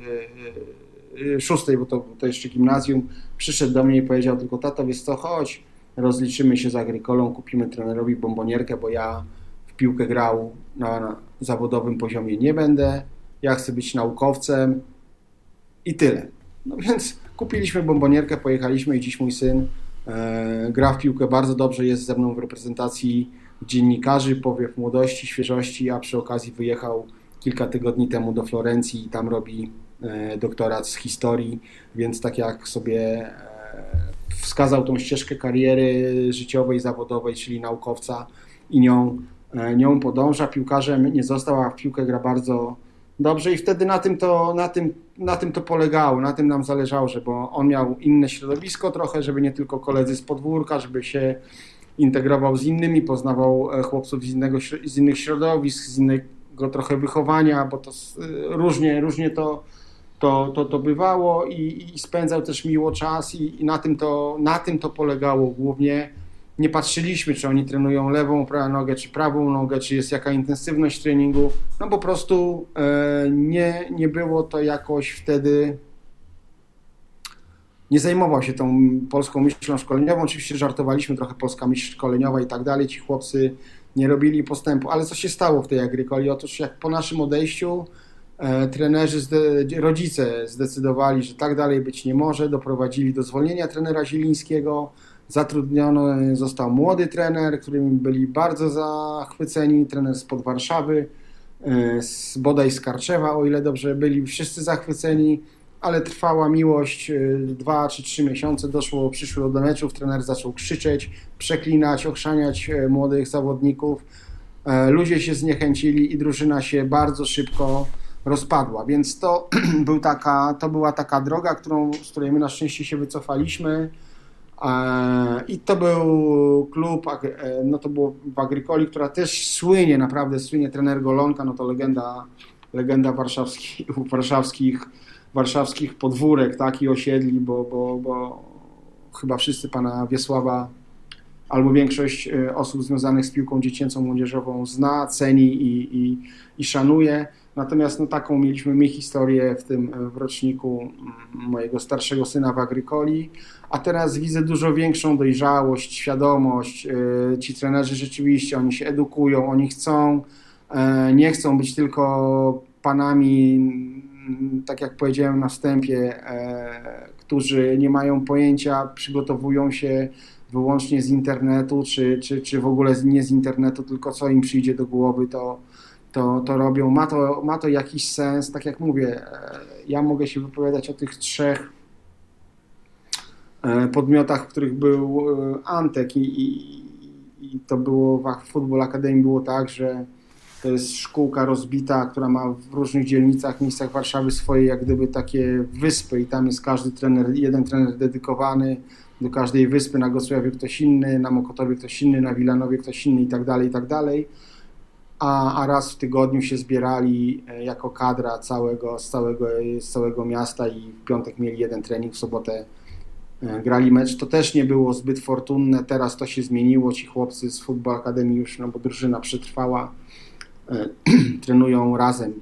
yy, szóstej, bo to, to jeszcze gimnazjum, przyszedł do mnie i powiedział tylko, tato, wiesz co, chodź, rozliczymy się z Agrykolą, kupimy trenerowi bombonierkę, bo ja w piłkę grał na zawodowym poziomie nie będę, ja chcę być naukowcem i tyle. No więc kupiliśmy bombonierkę, pojechaliśmy i dziś mój syn e, gra w piłkę bardzo dobrze, jest ze mną w reprezentacji dziennikarzy, powiew młodości, świeżości, a przy okazji wyjechał kilka tygodni temu do Florencji i tam robi e, doktorat z historii, więc tak jak sobie e, wskazał tą ścieżkę kariery życiowej, zawodowej, czyli naukowca i nią, e, nią podąża. Piłkarzem nie został, a w piłkę gra bardzo dobrze i wtedy na tym to, na tym, na tym to polegało, na tym nam zależało, żeby on miał inne środowisko trochę, żeby nie tylko koledzy z podwórka, żeby się integrował z innymi, poznawał e, chłopców z, innego, z innych środowisk, z innego trochę wychowania, bo to różnie, różnie to to, to, to bywało i, i spędzał też miło czas i, i, na, tym to, na tym to polegało głównie. Nie patrzyliśmy, czy oni trenują lewą nogę, czy prawą nogę, czy jest jaka intensywność treningu. No po prostu e, nie, nie było to jakoś wtedy nie zajmował się tą polską myślą szkoleniową. Oczywiście żartowaliśmy trochę polska myśl szkoleniowa i tak dalej. Ci chłopcy nie robili postępu. Ale co się stało w tej agrykoli? Otóż jak po naszym odejściu trenerzy, rodzice zdecydowali, że tak dalej być nie może, doprowadzili do zwolnienia trenera Zielińskiego, zatrudniony został młody trener, którym byli bardzo zachwyceni, trener spod Warszawy, z bodaj z Karczewa, o ile dobrze byli wszyscy zachwyceni, ale trwała miłość dwa czy trzy miesiące, doszło, przyszło do meczów, trener zaczął krzyczeć, przeklinać, ochrzaniać młodych zawodników, ludzie się zniechęcili i drużyna się bardzo szybko rozpadła, więc to, był taka, to była taka droga, którą, z której my na szczęście się wycofaliśmy e, i to był klub, e, no to było w Agrykoli, która też słynie, naprawdę słynie, trener Golonka, no to legenda, legenda warszawskich, warszawskich, warszawskich podwórek, tak, i osiedli, bo, bo, bo chyba wszyscy pana Wiesława albo większość e, osób związanych z piłką dziecięcą, młodzieżową zna, ceni i, i, i szanuje. Natomiast no, taką mieliśmy my historię w tym e, w roczniku mm, mojego starszego syna w Agrykoli, a teraz widzę dużo większą dojrzałość, świadomość. E, ci trenerzy rzeczywiście, oni się edukują, oni chcą, e, nie chcą być tylko panami, mm, tak jak powiedziałem na wstępie, którzy nie mają pojęcia, przygotowują się wyłącznie z internetu, czy, czy, czy w ogóle nie z internetu, tylko co im przyjdzie do głowy, to, to, to robią. Ma to, ma to jakiś sens. Tak jak mówię, e, ja mogę się wypowiadać o tych trzech e, podmiotach, w których był e, Antek i, i, i to było w Football Academy było tak, że to jest szkółka rozbita, która ma w różnych dzielnicach, miejscach Warszawy swoje jak gdyby takie wyspy i tam jest każdy trener, jeden trener dedykowany do każdej wyspy, na Gosławie ktoś inny, na Mokotowie ktoś inny, na Wilanowie ktoś inny i tak dalej, i tak dalej a, a raz w tygodniu się zbierali e, jako kadra całego, z, całego, z całego miasta i w piątek mieli jeden trening, w sobotę e, grali mecz. To też nie było zbyt fortunne, teraz to się zmieniło, ci chłopcy z Football Academy już, no bo drużyna przetrwała, e, trenują razem,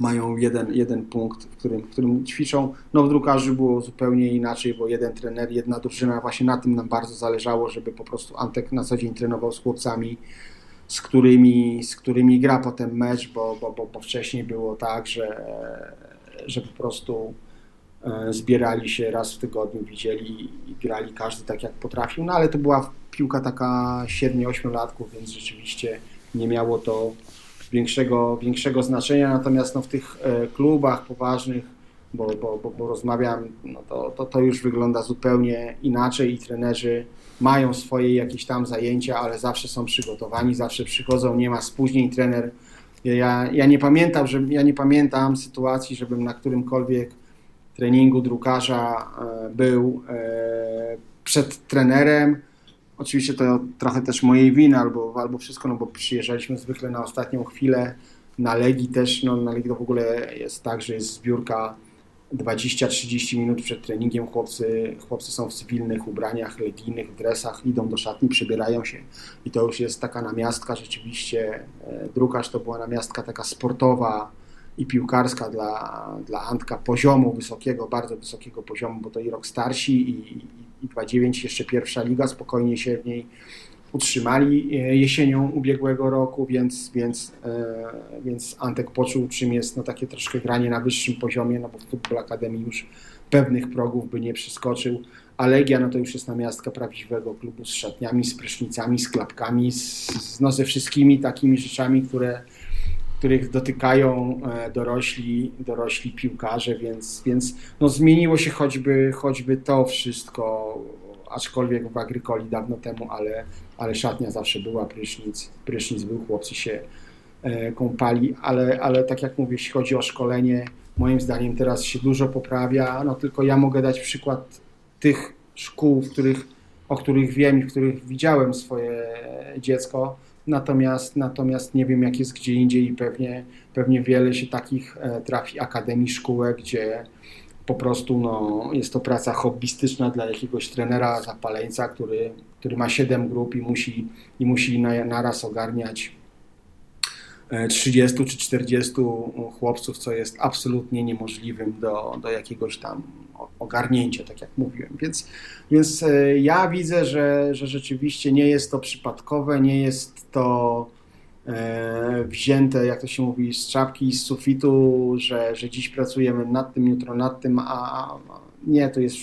mają jeden, jeden punkt, w którym, w którym ćwiczą. No w drukarzu było zupełnie inaczej, bo jeden trener, jedna drużyna, właśnie na tym nam bardzo zależało, żeby po prostu Antek na co dzień trenował z chłopcami, z którymi, z którymi gra potem mecz, bo, bo, bo, bo wcześniej było tak, że, że po prostu e, zbierali się raz w tygodniu, widzieli i grali każdy tak jak potrafił, no ale to była piłka taka 7-8 latków, więc rzeczywiście nie miało to większego, większego znaczenia, natomiast no, w tych e, klubach poważnych, bo, bo, bo, bo rozmawiam, no to, to, to już wygląda zupełnie inaczej i trenerzy mają swoje jakieś tam zajęcia, ale zawsze są przygotowani, zawsze przychodzą, nie ma spóźnień, trener. Ja, ja nie pamiętam, że ja nie pamiętam sytuacji, żebym na którymkolwiek treningu drukarza e, był e, przed trenerem. Oczywiście to trochę też mojej winy albo, albo wszystko, no bo przyjeżdżaliśmy zwykle na ostatnią chwilę. Na Legii też, no na Legii to w ogóle jest tak, że jest zbiórka 20-30 minut przed treningiem chłopcy, chłopcy są w cywilnych ubraniach, legijnych, dresach, idą do szatni, przebierają się i to już jest taka namiastka rzeczywiście. E, drukarz to była namiastka taka sportowa i piłkarska dla, dla Antka poziomu wysokiego, bardzo wysokiego poziomu, bo to i rok starsi i, i 2-9 jeszcze pierwsza liga, spokojnie się w niej utrzymali e, jesienią ubiegłego roku, więc, więc, e, więc Antek poczuł, czym jest no, takie troszkę granie na wyższym poziomie, no bo w Football już pewnych progów by nie przeskoczył, a Legia no to już jest namiastka prawdziwego klubu z szatniami, z prysznicami, z klapkami, z, no, ze wszystkimi takimi rzeczami, które, których dotykają e, dorośli, dorośli piłkarze, więc, więc no, zmieniło się choćby, choćby to wszystko aczkolwiek w Agrykoli dawno temu, ale, ale szatnia zawsze była, prysznic, prysznic był, chłopcy się e, kąpali, ale, ale tak jak mówię, jeśli chodzi o szkolenie, moim zdaniem teraz się dużo poprawia, no tylko ja mogę dać przykład tych szkół, w których, o których wiem i w których widziałem swoje dziecko, natomiast, natomiast nie wiem jak jest gdzie indziej i pewnie, pewnie wiele się takich e, trafi akademii, szkółek, gdzie po prostu no, jest to praca hobbystyczna dla jakiegoś trenera zapaleńca, który, który ma 7 grup i musi, i musi na, naraz ogarniać 30 e, czy 40 chłopców, co jest absolutnie niemożliwym do, do jakiegoś tam ogarnięcia, tak jak mówiłem. Więc, więc e, ja widzę, że, że rzeczywiście nie jest to przypadkowe, nie jest to wzięte, jak to się mówi, z czapki, z sufitu, że, że dziś pracujemy nad tym, jutro nad tym, a nie, to jest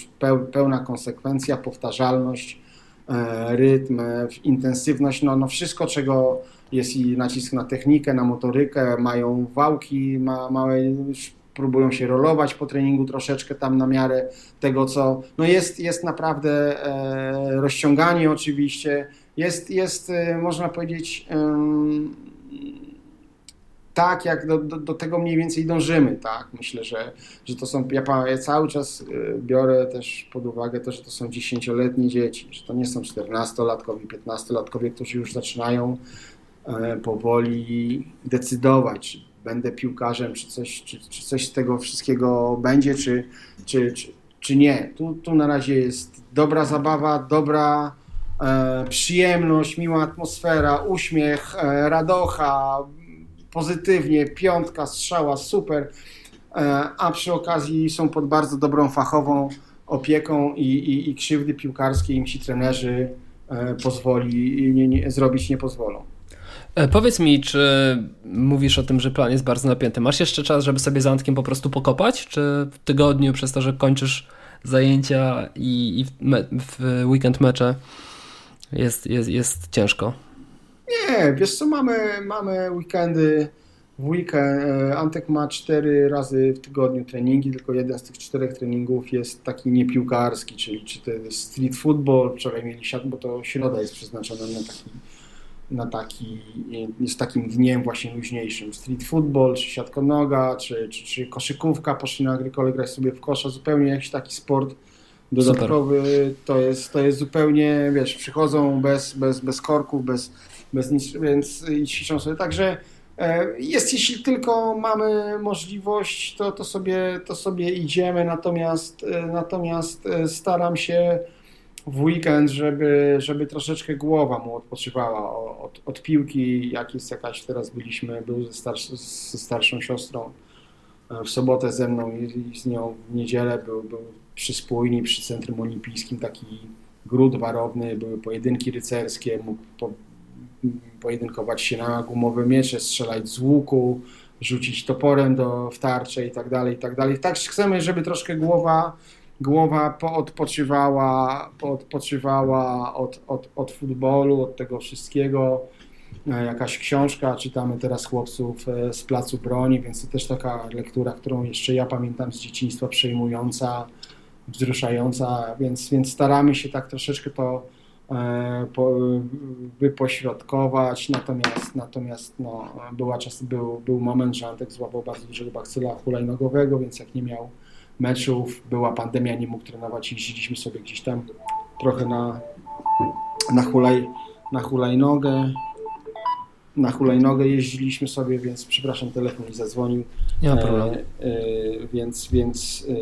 pełna konsekwencja, powtarzalność, e, rytm, intensywność, no, no wszystko, czego jest i nacisk na technikę, na motorykę, mają wałki, ma, małe, próbują się rolować po treningu troszeczkę tam na miarę tego, co. No jest, jest naprawdę e, rozciąganie oczywiście. Jest, jest e, można powiedzieć. Tak, jak do, do, do, tego mniej więcej dążymy, tak. Myślę, że, że to są, ja, ja cały czas e, biorę też pod uwagę to, że to są dziesięcioletnie dzieci, że to nie są czternastolatkowie, piętnastolatkowie, którzy już zaczynają e, powoli decydować, będę piłkarzem, czy coś, czy, czy coś z tego wszystkiego będzie, czy, czy, czy, czy nie. Tu, tu na razie jest dobra zabawa, dobra przyjemność, miła atmosfera, uśmiech, e, radocha, pozytywnie, piątka, strzała, super, e, a przy okazji są pod bardzo dobrą fachową opieką i, i, i krzywdy piłkarskie im ci trenerzy e, pozwoli nie, nie, zrobić nie pozwolą. E, powiedz mi, czy mówisz o tym, że plan jest bardzo napięty. Masz jeszcze czas, żeby sobie z Antkiem po prostu pokopać? Czy w tygodniu, przez to, że kończysz zajęcia i, i w, me, w, weekend mecze jest, jest, jest ciężko? Nie, wiesz co, mamy, mamy weekendy. W weekend e, Antek ma cztery razy w tygodniu treningi, tylko jeden z tych czterech treningów jest taki niepiłkarski, czyli czy to jest street football, wczoraj mieli siat, bo to środa jest przeznaczona na taki na taki, z takim dniem właśnie luźniejszym. Street football, czy siatkonoga, czy, czy, czy koszykówka, poszli na agrykole grać sobie w kosza, zupełnie jakiś taki sport dodatkowy, to jest, to jest zupełnie, wiesz, przychodzą bez, bez, bez korków, bez, bez nic, więc i ćwiczą sobie. Także e, jest, jeśli tylko mamy możliwość, to, to, sobie, to sobie idziemy, natomiast, e, natomiast e, staram się w weekend, żeby, żeby troszeczkę głowa mu odpoczywała od, od piłki, jak jest jakaś, teraz byliśmy, był ze, starsz, ze starszą siostrą w sobotę ze mną i, i z nią w niedzielę był, był przy spójni, przy Centrum Olimpijskim taki gród warowny, były pojedynki rycerskie, mógł po, pojedynkować się na gumowe miecze, strzelać z łuku, rzucić toporem do, w tarczę i tak dalej, i tak dalej. Tak chcemy, żeby troszkę głowa głowa poodpoczywała, poodpoczywała od, od, od futbolu, od tego wszystkiego. E, jakaś książka, czytamy teraz chłopców e, z Placu Broni, więc to też taka lektura, którą jeszcze ja pamiętam z dzieciństwa, przejmująca, wzruszająca, więc, więc staramy się tak troszeczkę to e, po, wypośrodkować, natomiast, natomiast no, była czas, był, był moment, że Antek złapał bardzo dużego bakcyla hulajnogowego, więc jak nie miał meczów, była pandemia, nie mógł trenować, jeździliśmy sobie gdzieś tam trochę na, na, hulaj, na hulajnogę. Na hulajnogę jeździliśmy sobie, więc przepraszam, telefon mi zadzwonił. Nie ma problemu. E, e, więc, więc e,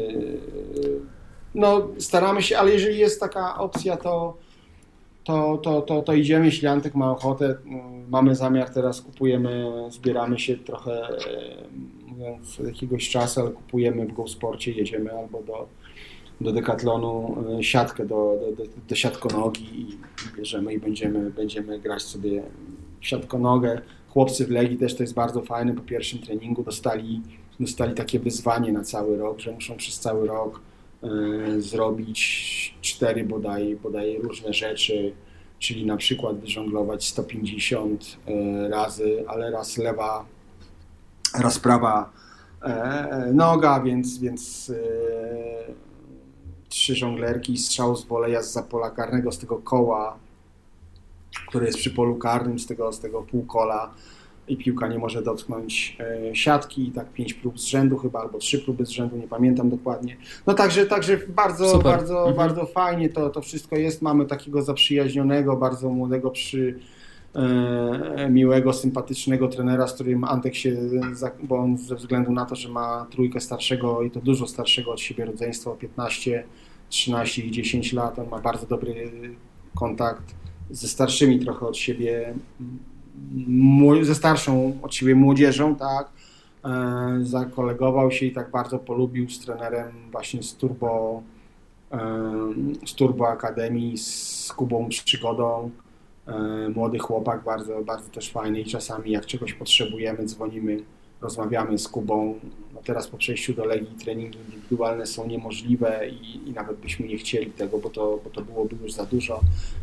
no, staramy się, ale jeżeli jest taka opcja, to, to, to, to, to idziemy. Jeśli Antek ma ochotę, mamy zamiar teraz, kupujemy, zbieramy się trochę mówiąc jakiegoś czasu, ale kupujemy w GoSporcie, jedziemy albo do, do Decathlonu e, siatkę do, do, do, do siatkonogi i bierzemy i będziemy, będziemy grać sobie siatkonogę. Chłopcy w Legii też to jest bardzo fajne, po pierwszym treningu dostali, dostali takie wyzwanie na cały rok, że muszą przez cały rok zrobić cztery bodaj, bodaj różne rzeczy, czyli na przykład wyżonglować 150 y, e, razy, ale raz lewa rozprawa e, noga, więc, więc e, trzy żonglerki, strzał z woleja z pola karnego, z tego koła, które jest przy polu karnym, z tego, z tego półkola i piłka nie może dotknąć e, siatki i tak pięć prób z rzędu chyba, albo trzy próby z rzędu, nie pamiętam dokładnie. No także, także bardzo, Super. bardzo, mhm. bardzo fajnie to, to wszystko jest. Mamy takiego zaprzyjaźnionego, bardzo młodego przy E, miłego, sympatycznego trenera, z którym Antek się, bo on ze względu na to, że ma trójkę starszego i to dużo starszego od siebie rodzeństwa, 15, 13 i 10 lat, on ma bardzo dobry kontakt ze starszymi trochę od siebie, ze starszą od siebie młodzieżą, tak, e, zakolegował się i tak bardzo polubił z trenerem właśnie z Turbo, e, z Turbo Akademii, z Kubą Przygodą, E, młody chłopak, bardzo, bardzo też fajny i czasami jak czegoś potrzebujemy, dzwonimy, rozmawiamy z Kubą. No teraz po przejściu do Legii treningi indywidualne są niemożliwe i, i, nawet byśmy nie chcieli tego, bo to, bo to byłoby już za dużo,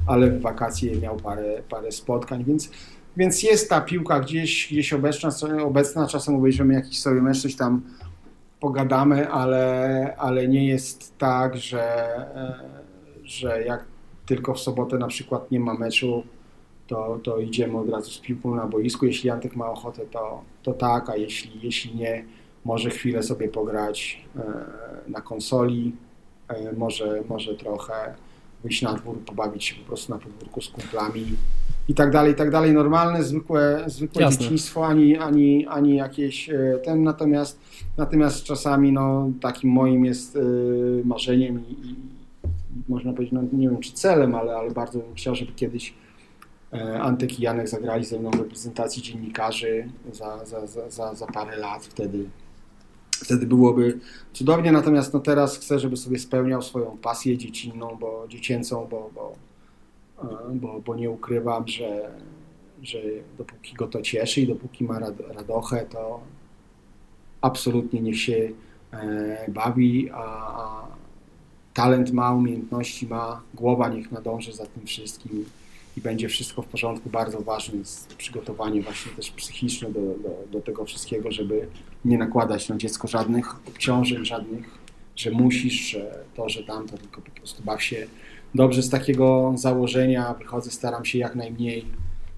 ale w wakacje miał parę, parę spotkań, więc więc jest ta piłka gdzieś, gdzieś obecna, obecna, czasem obejrzymy jakiś sobie mecz, coś tam pogadamy, ale, ale nie jest tak, że, e, że jak tylko w sobotę na przykład nie ma meczu, to, to idziemy od razu z piłką na boisku. Jeśli Antek ma ochotę, to, to tak, a jeśli, jeśli nie, może chwilę sobie pograć e, na konsoli, e, może, może trochę wyjść na dwór, pobawić się po prostu na podwórku z kumplami i tak dalej, i tak dalej. Normalne, zwykłe, zwykłe dzieciństwo, ani, ani, ani jakieś e, ten, natomiast, natomiast czasami no, takim moim jest marzeniem i, i można powiedzieć, no, nie wiem czy celem, ale, ale bardzo bym chciał, żeby kiedyś E, Antek i Janek zagrali ze mną w reprezentacji dziennikarzy za, za, za, za, za parę lat. Wtedy, wtedy byłoby cudownie, natomiast no teraz chcę, żeby sobie spełniał swoją pasję dziecinną, bo dziecięcą, bo, bo, bo, bo nie ukrywam, że, że dopóki go to cieszy i dopóki ma radochę, to absolutnie niech się e, bawi, a, a talent ma, umiejętności ma, głowa niech nadąży za tym wszystkim i będzie wszystko w porządku. Bardzo ważne jest przygotowanie właśnie też psychiczne do, do, do tego wszystkiego, żeby nie nakładać na dziecko żadnych obciążeń, żadnych, że musisz, że to, że tamto, tylko po prostu baw się dobrze z takiego założenia. Wychodzę, staram się jak najmniej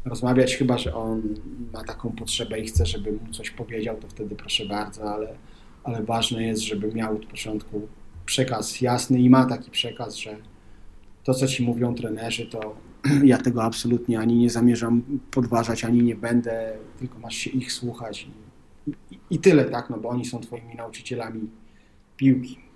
rozmawiać, chyba że on ma taką potrzebę i chce, żebym mu coś powiedział, to wtedy proszę bardzo, ale, ale ważne jest, żeby miał od początku przekaz jasny i ma taki przekaz, że to, co ci mówią trenerzy, to ja tego absolutnie ani nie zamierzam podważać, ani nie będę, tylko masz się ich słuchać i, i, i tyle, tak, no bo oni są twoimi nauczycielami piłki.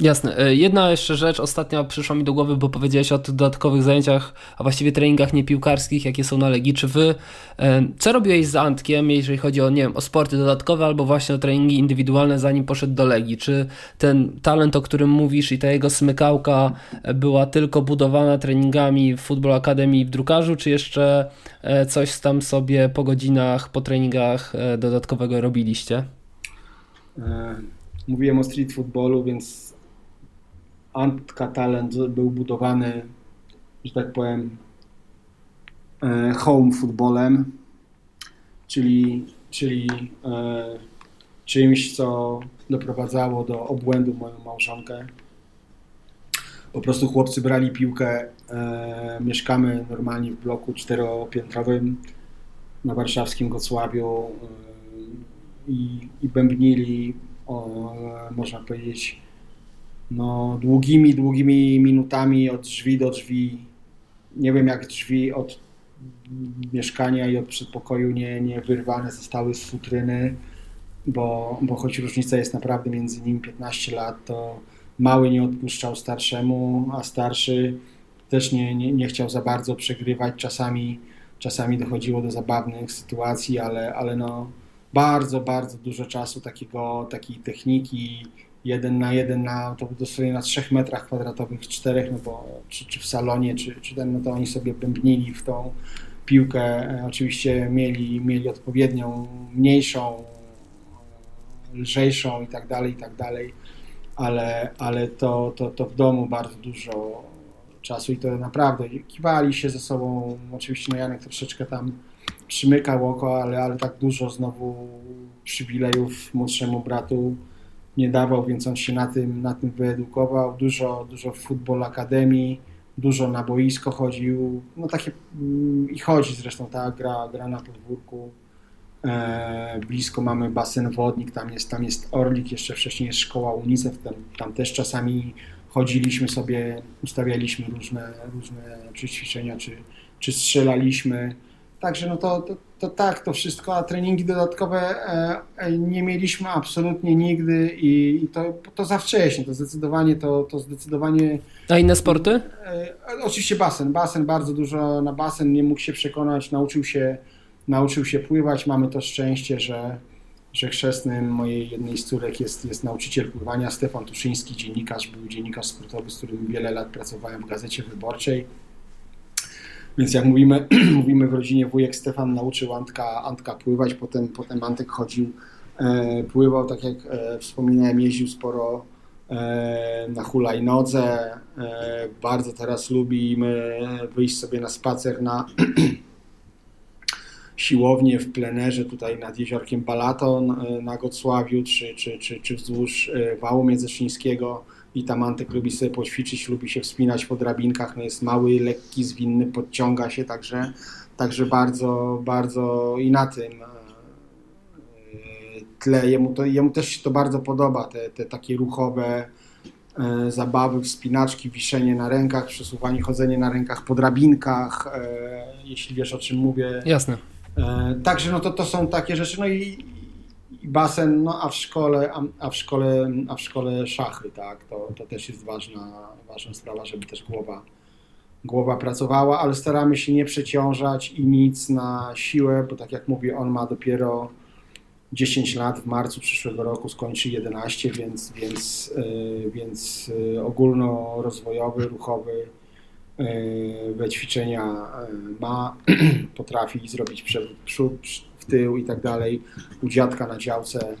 Jasne. E, jedna jeszcze rzecz ostatnio przyszła mi do głowy, bo powiedziałeś o tych dodatkowych zajęciach, a właściwie treningach niepiłkarskich, jakie są na Legii. Czy wy, e, co robiłeś z Antkiem, jeżeli chodzi o, nie wiem, o sporty dodatkowe albo właśnie o treningi indywidualne, zanim poszedł do Legii? Czy ten talent, o którym mówisz i ta jego smykałka była tylko budowana treningami w Football Academy w drukarzu, czy jeszcze e, coś tam sobie po godzinach, po treningach dodatkowego robiliście? Mówiłem o street footballu, więc Antka Talent był budowany, że tak powiem, e, home footballem, czyli, czyli e, czymś, co doprowadzało do obłędu moją małżonkę. Po prostu chłopcy brali piłkę, e, mieszkamy normalnie w bloku czteropiętrowym na warszawskim Gocławiu i, i bębnili, o, można powiedzieć, no, długimi, długimi minutami od drzwi do drzwi. Nie wiem, jak drzwi od mieszkania i od przedpokoju nie, nie wyrwane zostały z futryny, bo, bo choć różnica jest naprawdę między nimi 15 lat, to mały nie odpuszczał starszemu, a starszy też nie, nie, nie chciał za bardzo przegrywać. Czasami, czasami dochodziło do zabawnych sytuacji, ale, ale no, bardzo, bardzo dużo czasu takiego, takiej techniki, jeden na jeden na, to dosłownie na trzech metrach kwadratowych, czterech, no bo czy, czy w salonie, czy, czy ten, no to oni sobie bębnili w tą piłkę. Oczywiście mieli, mieli odpowiednią, mniejszą, lżejszą i tak dalej, i tak dalej, ale, ale to, to, to w domu bardzo dużo czasu i to naprawdę kiwali się ze sobą. Oczywiście no Janek troszeczkę tam przymykał oko, ale, ale tak dużo znowu przywilejów młodszemu bratu nie dawał, więc on się na tym, na tym wyedukował. Dużo, dużo w Football Akademii, dużo na boisko chodził. No takie mm, i chodzi zresztą, tak, gra, gra na podwórku. E, blisko mamy basen wodnik, tam jest, tam jest Orlik, jeszcze wcześniej jest szkoła UNICEF, tam, tam też czasami chodziliśmy sobie, ustawialiśmy różne, różne czy ćwiczenia, czy, czy strzelaliśmy. Także no to, to, to, tak, to wszystko, a treningi dodatkowe e, e, nie mieliśmy absolutnie nigdy i, i to, to za wcześnie, to zdecydowanie, to, to zdecydowanie... A inne sporty? E, oczywiście basen, basen, bardzo dużo na basen, nie mógł się przekonać, nauczył się, nauczył się pływać, mamy to szczęście, że, że chrzestnym mojej jednej z córek jest, jest nauczyciel pływania, Stefan Tuszyński, dziennikarz, był dziennikarz sportowy, z którym wiele lat pracowałem w Gazecie Wyborczej więc jak mówimy, mówimy w rodzinie, wujek Stefan nauczył Antka, Antka pływać, potem, potem Antek chodził, e, pływał, tak jak e, wspominałem, jeździł sporo e, na hulajnodze. E, bardzo teraz lubimy wyjść sobie na spacer na, siłownie w plenerze tutaj nad jeziorkiem Balaton e, na Gocławiu, czy, czy, czy, czy wzdłuż e, wału międzyszyńskiego i tam Antek lubi sobie poćwiczyć, lubi się wspinać po drabinkach, no jest mały, lekki, zwinny, podciąga się, także, także bardzo, bardzo i na tym e, tle jemu, to, jemu też się to bardzo podoba, te, te takie ruchowe zabawy, wspinaczki, wiszenie na rękach, przesuwanie, chodzenie na rękach po drabinkach, jeśli wiesz o czym mówię. Jasne. E, także no to, to są takie rzeczy, no i basen, no a w szkole, a, a, w szkole, a w szkole szachy, tak, to, to też jest ważna, ważna sprawa, żeby też głowa, głowa pracowała, ale staramy się nie przeciążać i nic na siłę, bo tak jak mówię, on ma dopiero 10 lat, w marcu przyszłego roku skończy 11, więc, więc, yy, więc yy, ogólnorozwojowy, ruchowy E, we ćwiczenia e, ma, potrafi zrobić przewód przód, tył i tak dalej. U dziadka na działce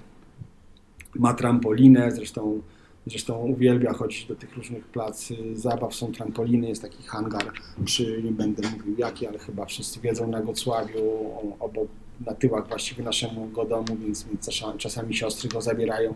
ma trampolinę, zresztą, zresztą uwielbia chodzić do tych różnych plac zabaw, są trampoliny, jest taki hangar przy, nie będę mówił jaki, ale chyba wszyscy wiedzą, na Gocławiu, obok, na tyłach właściwie naszego domu, więc, czasami siostry go zabierają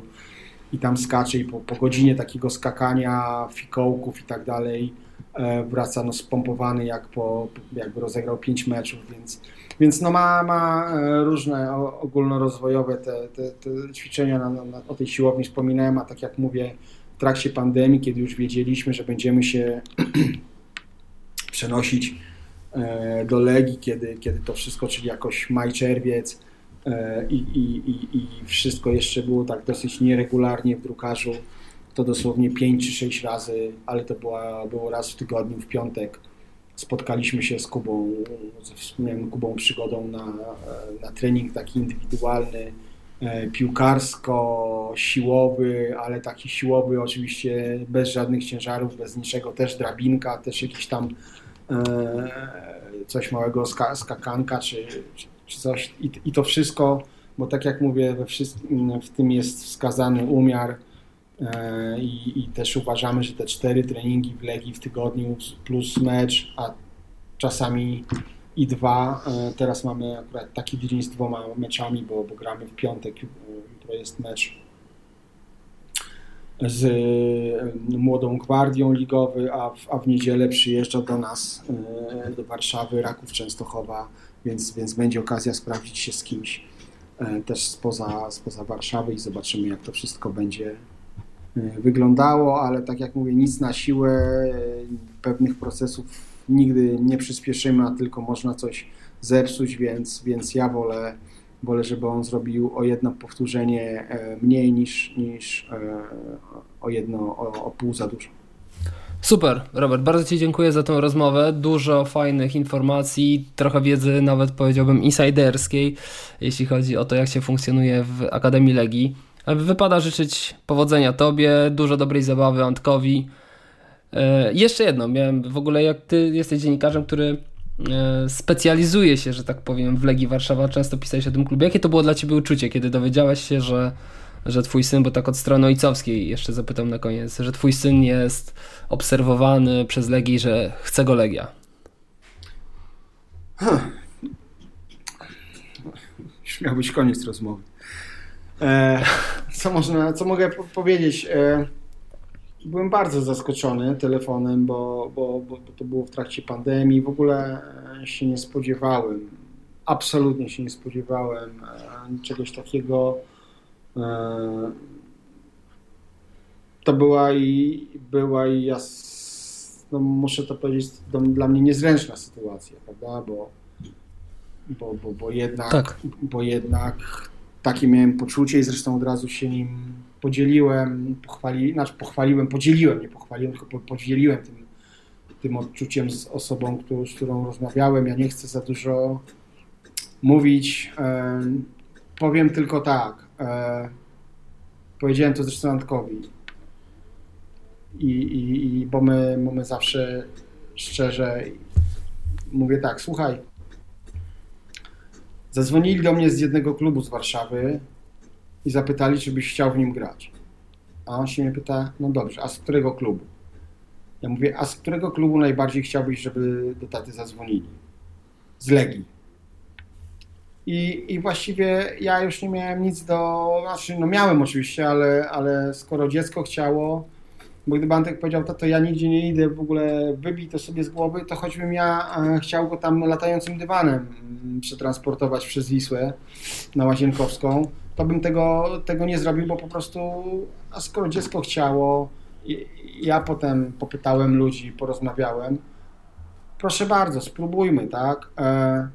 i tam skacze i po, po godzinie takiego skakania, fikołków i tak dalej, E, wraca no, spompowany jak po, jakby rozegrał pięć meczów, więc, więc no ma, ma e, różne ogólnorozwojowe te, te, te ćwiczenia na, na, o tej siłowni wspominałem, a tak jak mówię w trakcie pandemii, kiedy już wiedzieliśmy, że będziemy się przenosić e, do Legii, kiedy, kiedy to wszystko, czyli jakoś maj, czerwiec i, i, i, i wszystko jeszcze było tak dosyć nieregularnie w drukarzu, to dosłownie 5 czy 6 razy, ale to była, było raz w tygodniu, w piątek. Spotkaliśmy się z Kubą, ze Kubą przygodą na, na trening taki indywidualny, e, piłkarsko-siłowy, ale taki siłowy oczywiście bez żadnych ciężarów, bez niczego, też drabinka, też jakiś tam e, coś małego skakanka czy, czy coś. I, i to wszystko, bo tak jak mówię, we wszystkim, w tym jest wskazany umiar, I, I, też uważamy, że te cztery treningi w Legii w tygodniu plus mecz, a czasami i dwa. E, teraz mamy akurat taki dzień z dwoma meczami, bo, bo gramy w piątek, jutro jest mecz z e, młodą gwardią ligowy, a w, a w niedzielę przyjeżdża do nas, do Warszawy, Raków Częstochowa, więc, więc będzie okazja sprawdzić się z kimś też spoza, spoza Warszawy i zobaczymy, jak to wszystko będzie E, wyglądało, ale tak jak mówię, nic na siłę, e, pewnych procesów nigdy nie przyspieszymy, a tylko można coś zepsuć, więc, więc ja wolę, wolę, żeby on zrobił o jedno powtórzenie e, mniej niż, niż o jedno, o, o pół za dużo. Super, Robert, bardzo Ci dziękuję za tę rozmowę. Dużo fajnych informacji, trochę wiedzy, nawet powiedziałbym insiderskiej, jeśli chodzi o to, jak się funkcjonuje w Akademii Legii. Wypada życzyć powodzenia Tobie, dużo dobrej zabawy Antkowi. E, jeszcze jedno, miałem w ogóle, jak Ty jesteś dziennikarzem, który e, specjalizuje się, że tak powiem, w Legii Warszawa, często pisałeś o tym klubie. Jakie to było dla Ciebie uczucie, kiedy dowiedziałeś się, że, że Twój syn, bo tak od strony ojcowskiej jeszcze zapytam na koniec, że Twój syn jest obserwowany przez Legii, że chce go Legia? Huh. Miał być koniec rozmowy. E, co, można, co mogę powiedzieć? E, byłem bardzo zaskoczony telefonem, bo, bo, bo, to było w trakcie pandemii. W ogóle e, się nie spodziewałem, absolutnie się nie spodziewałem czegoś takiego. To była i była i ja, no muszę to powiedzieć, to dla mnie niezręczna sytuacja, prawda? Bo, bo, bo, bo jednak, tak. bo jednak takie miałem poczucie i zresztą od razu się nim podzieliłem, pochwali, znaczy pochwaliłem, podzieliłem, nie pochwaliłem, tylko podzieliłem tym, tym odczuciem z osobą, którą, z którą rozmawiałem. Ja nie chcę za dużo mówić. Powiem tylko tak. E, powiedziałem to zresztą Antkowi. I, i, i bo, my, bo my zawsze szczerze mówię tak, słuchaj, Zadzwonili do mnie z jednego klubu z Warszawy i zapytali, czy byś chciał w nim grać. A on się mnie pyta, no dobrze, a z którego klubu? Ja mówię, a z którego klubu najbardziej chciałbyś, żeby do taty zadzwonili? Z Legii. I, I właściwie ja już nie miałem nic do. Znaczy, no miałem oczywiście, ale, ale skoro dziecko chciało, bo gdyby Antek powiedział, to, to ja nigdzie nie idę, w ogóle wybij to sobie z głowy, to choćbym ja e, chciał go tam latającym dywanem mm, przetransportować przez Wisłę na Łazienkowską, to bym tego, tego nie zrobił, bo po prostu, a skoro dziecko chciało, ja potem popytałem ludzi, porozmawiałem, proszę bardzo, spróbujmy, tak? E,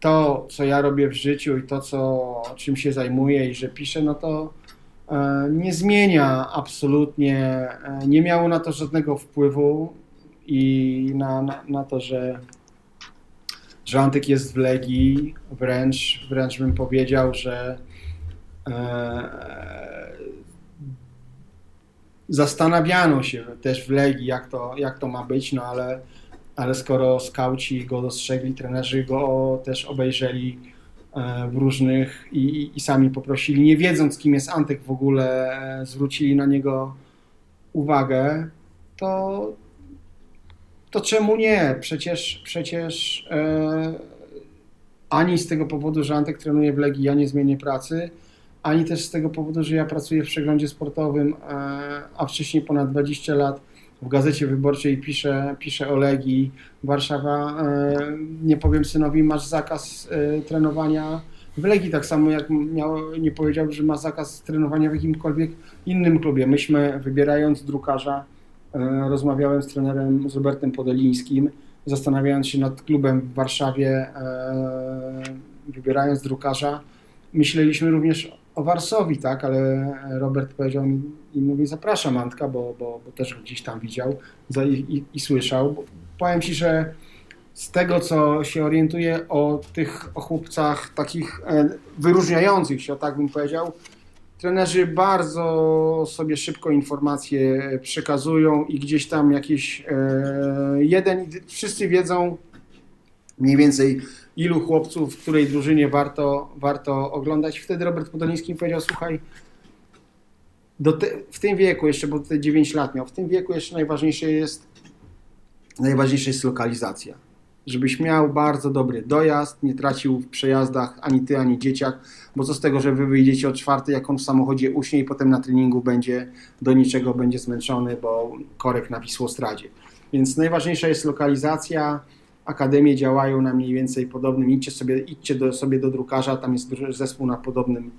to, co ja robię w życiu i to, co, czym się zajmuję i że piszę, no to nie zmienia absolutnie, e, nie miało na to żadnego wpływu i na, na, na to, że, że Antyk jest w Legii, wręcz, wręcz bym powiedział, że e, zastanawiano się też w Legii, jak to, jak to ma być, no ale ale skoro skauci go dostrzegli, trenerzy go też obejrzeli e, w różnych i, i, sami poprosili, nie wiedząc kim jest Antek w ogóle, e, zwrócili na niego uwagę, to, to czemu nie? Przecież, przecież e, ani z tego powodu, że Antek trenuje w Legii, ja nie zmienię pracy, ani też z tego powodu, że ja pracuję w przeglądzie sportowym, e, a wcześniej ponad 20 lat w Gazecie Wyborczej pisze, pisze o Legii. Warszawa, e, nie powiem synowi, masz zakaz e, trenowania w Legii, tak samo jak miał, nie powiedział, że ma zakaz trenowania w jakimkolwiek innym klubie. Myśmy, wybierając drukarza, e, rozmawiałem z trenerem, z Robertem Podolińskim, zastanawiając się nad klubem w Warszawie, wybierając drukarza, myśleliśmy również o Warsowi, tak, ale Robert powiedział mi i mówi, zapraszam Antka, bo, bo, bo też gdzieś tam widział i, i, i słyszał. Powiem Ci, że z tego, co się orientuję o tych o chłopcach takich e, wyróżniających się, tak bym powiedział, trenerzy bardzo sobie szybko informacje przekazują i gdzieś tam jakiś e, jeden, wszyscy wiedzą mniej więcej ilu chłopców, w której drużynie warto, warto oglądać. Wtedy Robert Podoliński powiedział, słuchaj, te, w tym wieku jeszcze, bo te 9 lat miał, w tym wieku jeszcze najważniejsze jest, najważniejsza jest lokalizacja. Żebyś miał bardzo dobry dojazd, nie tracił w przejazdach ani ty, ani dzieciak, bo co z tego, że wy wyjdziecie o czwartej, jak on w samochodzie uśnie i potem na treningu będzie do niczego, będzie zmęczony, bo korek na Wisłostradzie. Więc najważniejsza jest lokalizacja, akademie działają na mniej więcej podobnym, idźcie sobie, idźcie do, sobie do drukarza, tam jest zespół na podobnym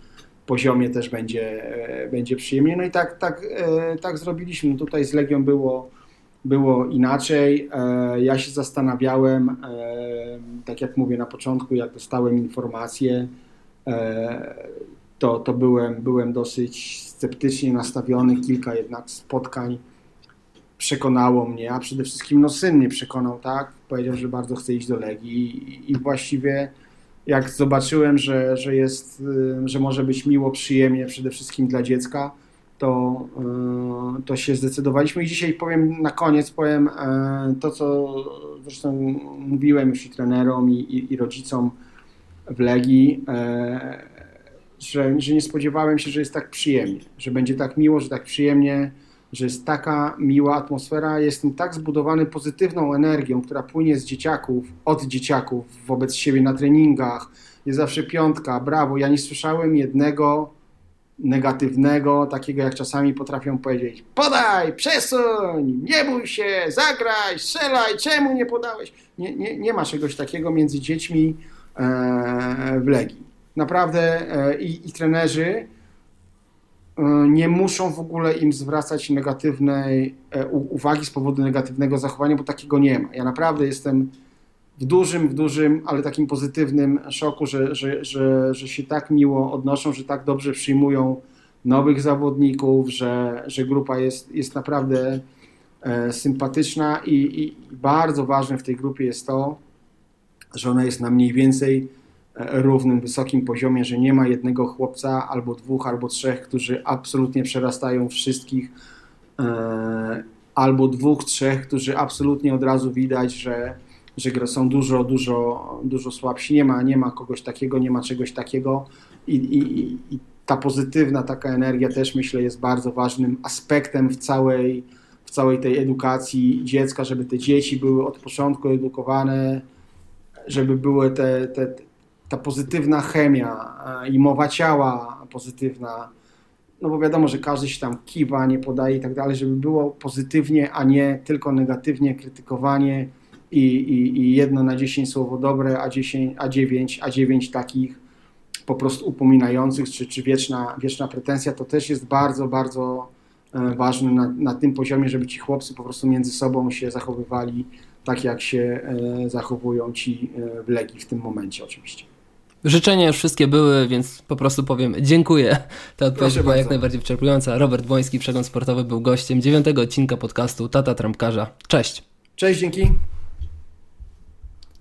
poziomie, też będzie, e, będzie przyjemnie. No i tak, tak, e, tak zrobiliśmy. No tutaj z Legią było, było inaczej. E, ja się zastanawiałem, tak jak mówię na początku, jak dostałem informację, to, to byłem, byłem dosyć sceptycznie nastawiony. Kilka jednak spotkań przekonało mnie, a przede wszystkim no, syn mnie przekonał, tak? Powiedział, że bardzo chce iść do Legii i, właściwie jak zobaczyłem, że, że jest, y, że może być miło, przyjemnie przede wszystkim dla dziecka, to, y, to się zdecydowaliśmy i dzisiaj powiem na koniec, powiem e, to, co zresztą mówiłem już i trenerom i, i, i rodzicom w Legii, że, że nie spodziewałem się, że jest tak przyjemnie, że będzie tak miło, że tak przyjemnie, że jest taka miła atmosfera, jestem tak zbudowany pozytywną energią, która płynie z dzieciaków, od dzieciaków wobec siebie na treningach. Jest zawsze piątka, brawo. Ja nie słyszałem jednego negatywnego, takiego jak czasami potrafią powiedzieć podaj, przesuń, nie bój się, zagraj, strzelaj, czemu nie podałeś? Nie, nie, nie ma czegoś takiego między dziećmi e, w Legii. Naprawdę e, i, i trenerzy nie muszą w ogóle im zwracać negatywnej e, uwagi z powodu negatywnego zachowania, bo takiego nie ma. Ja naprawdę jestem w dużym, w dużym, ale takim pozytywnym szoku, że, że, że, że się tak miło odnoszą, że tak dobrze przyjmują nowych zawodników, że, że grupa jest, jest naprawdę e, sympatyczna i, i bardzo ważne w tej grupie jest to, że ona jest na mniej więcej równym, wysokim poziomie, że nie ma jednego chłopca, albo dwóch, albo trzech, którzy absolutnie przerastają wszystkich, e, albo dwóch, trzech, którzy absolutnie od razu widać, że, że są dużo, dużo, dużo słabsi. Nie ma, nie ma kogoś takiego, nie ma czegoś takiego i, i, i ta pozytywna taka energia też myślę jest bardzo ważnym aspektem w całej, w całej tej edukacji dziecka, żeby te dzieci były od początku edukowane, żeby były te, te ta pozytywna chemia e, i mowa ciała pozytywna, no bo wiadomo, że każdy się tam kiwa, nie podaje i tak dalej, żeby było pozytywnie, a nie tylko negatywnie, krytykowanie i, i, i jedno na 10 słowo dobre, a, 10, a 9, a 9 takich po prostu upominających, czy, czy wieczna, wieczna pretensja, to też jest bardzo, bardzo e, ważne na, na tym poziomie, żeby ci chłopcy po prostu między sobą się zachowywali tak, jak się e, zachowują ci w Legii w tym momencie oczywiście. Życzenia już wszystkie były, więc po prostu powiem dziękuję. Ta odpowiedź była jak najbardziej wyczerpująca. Robert Błoński, Przegląd Sportowy był gościem dziewiątego odcinka podcastu Tata Trampkarza. Cześć. Cześć, dzięki.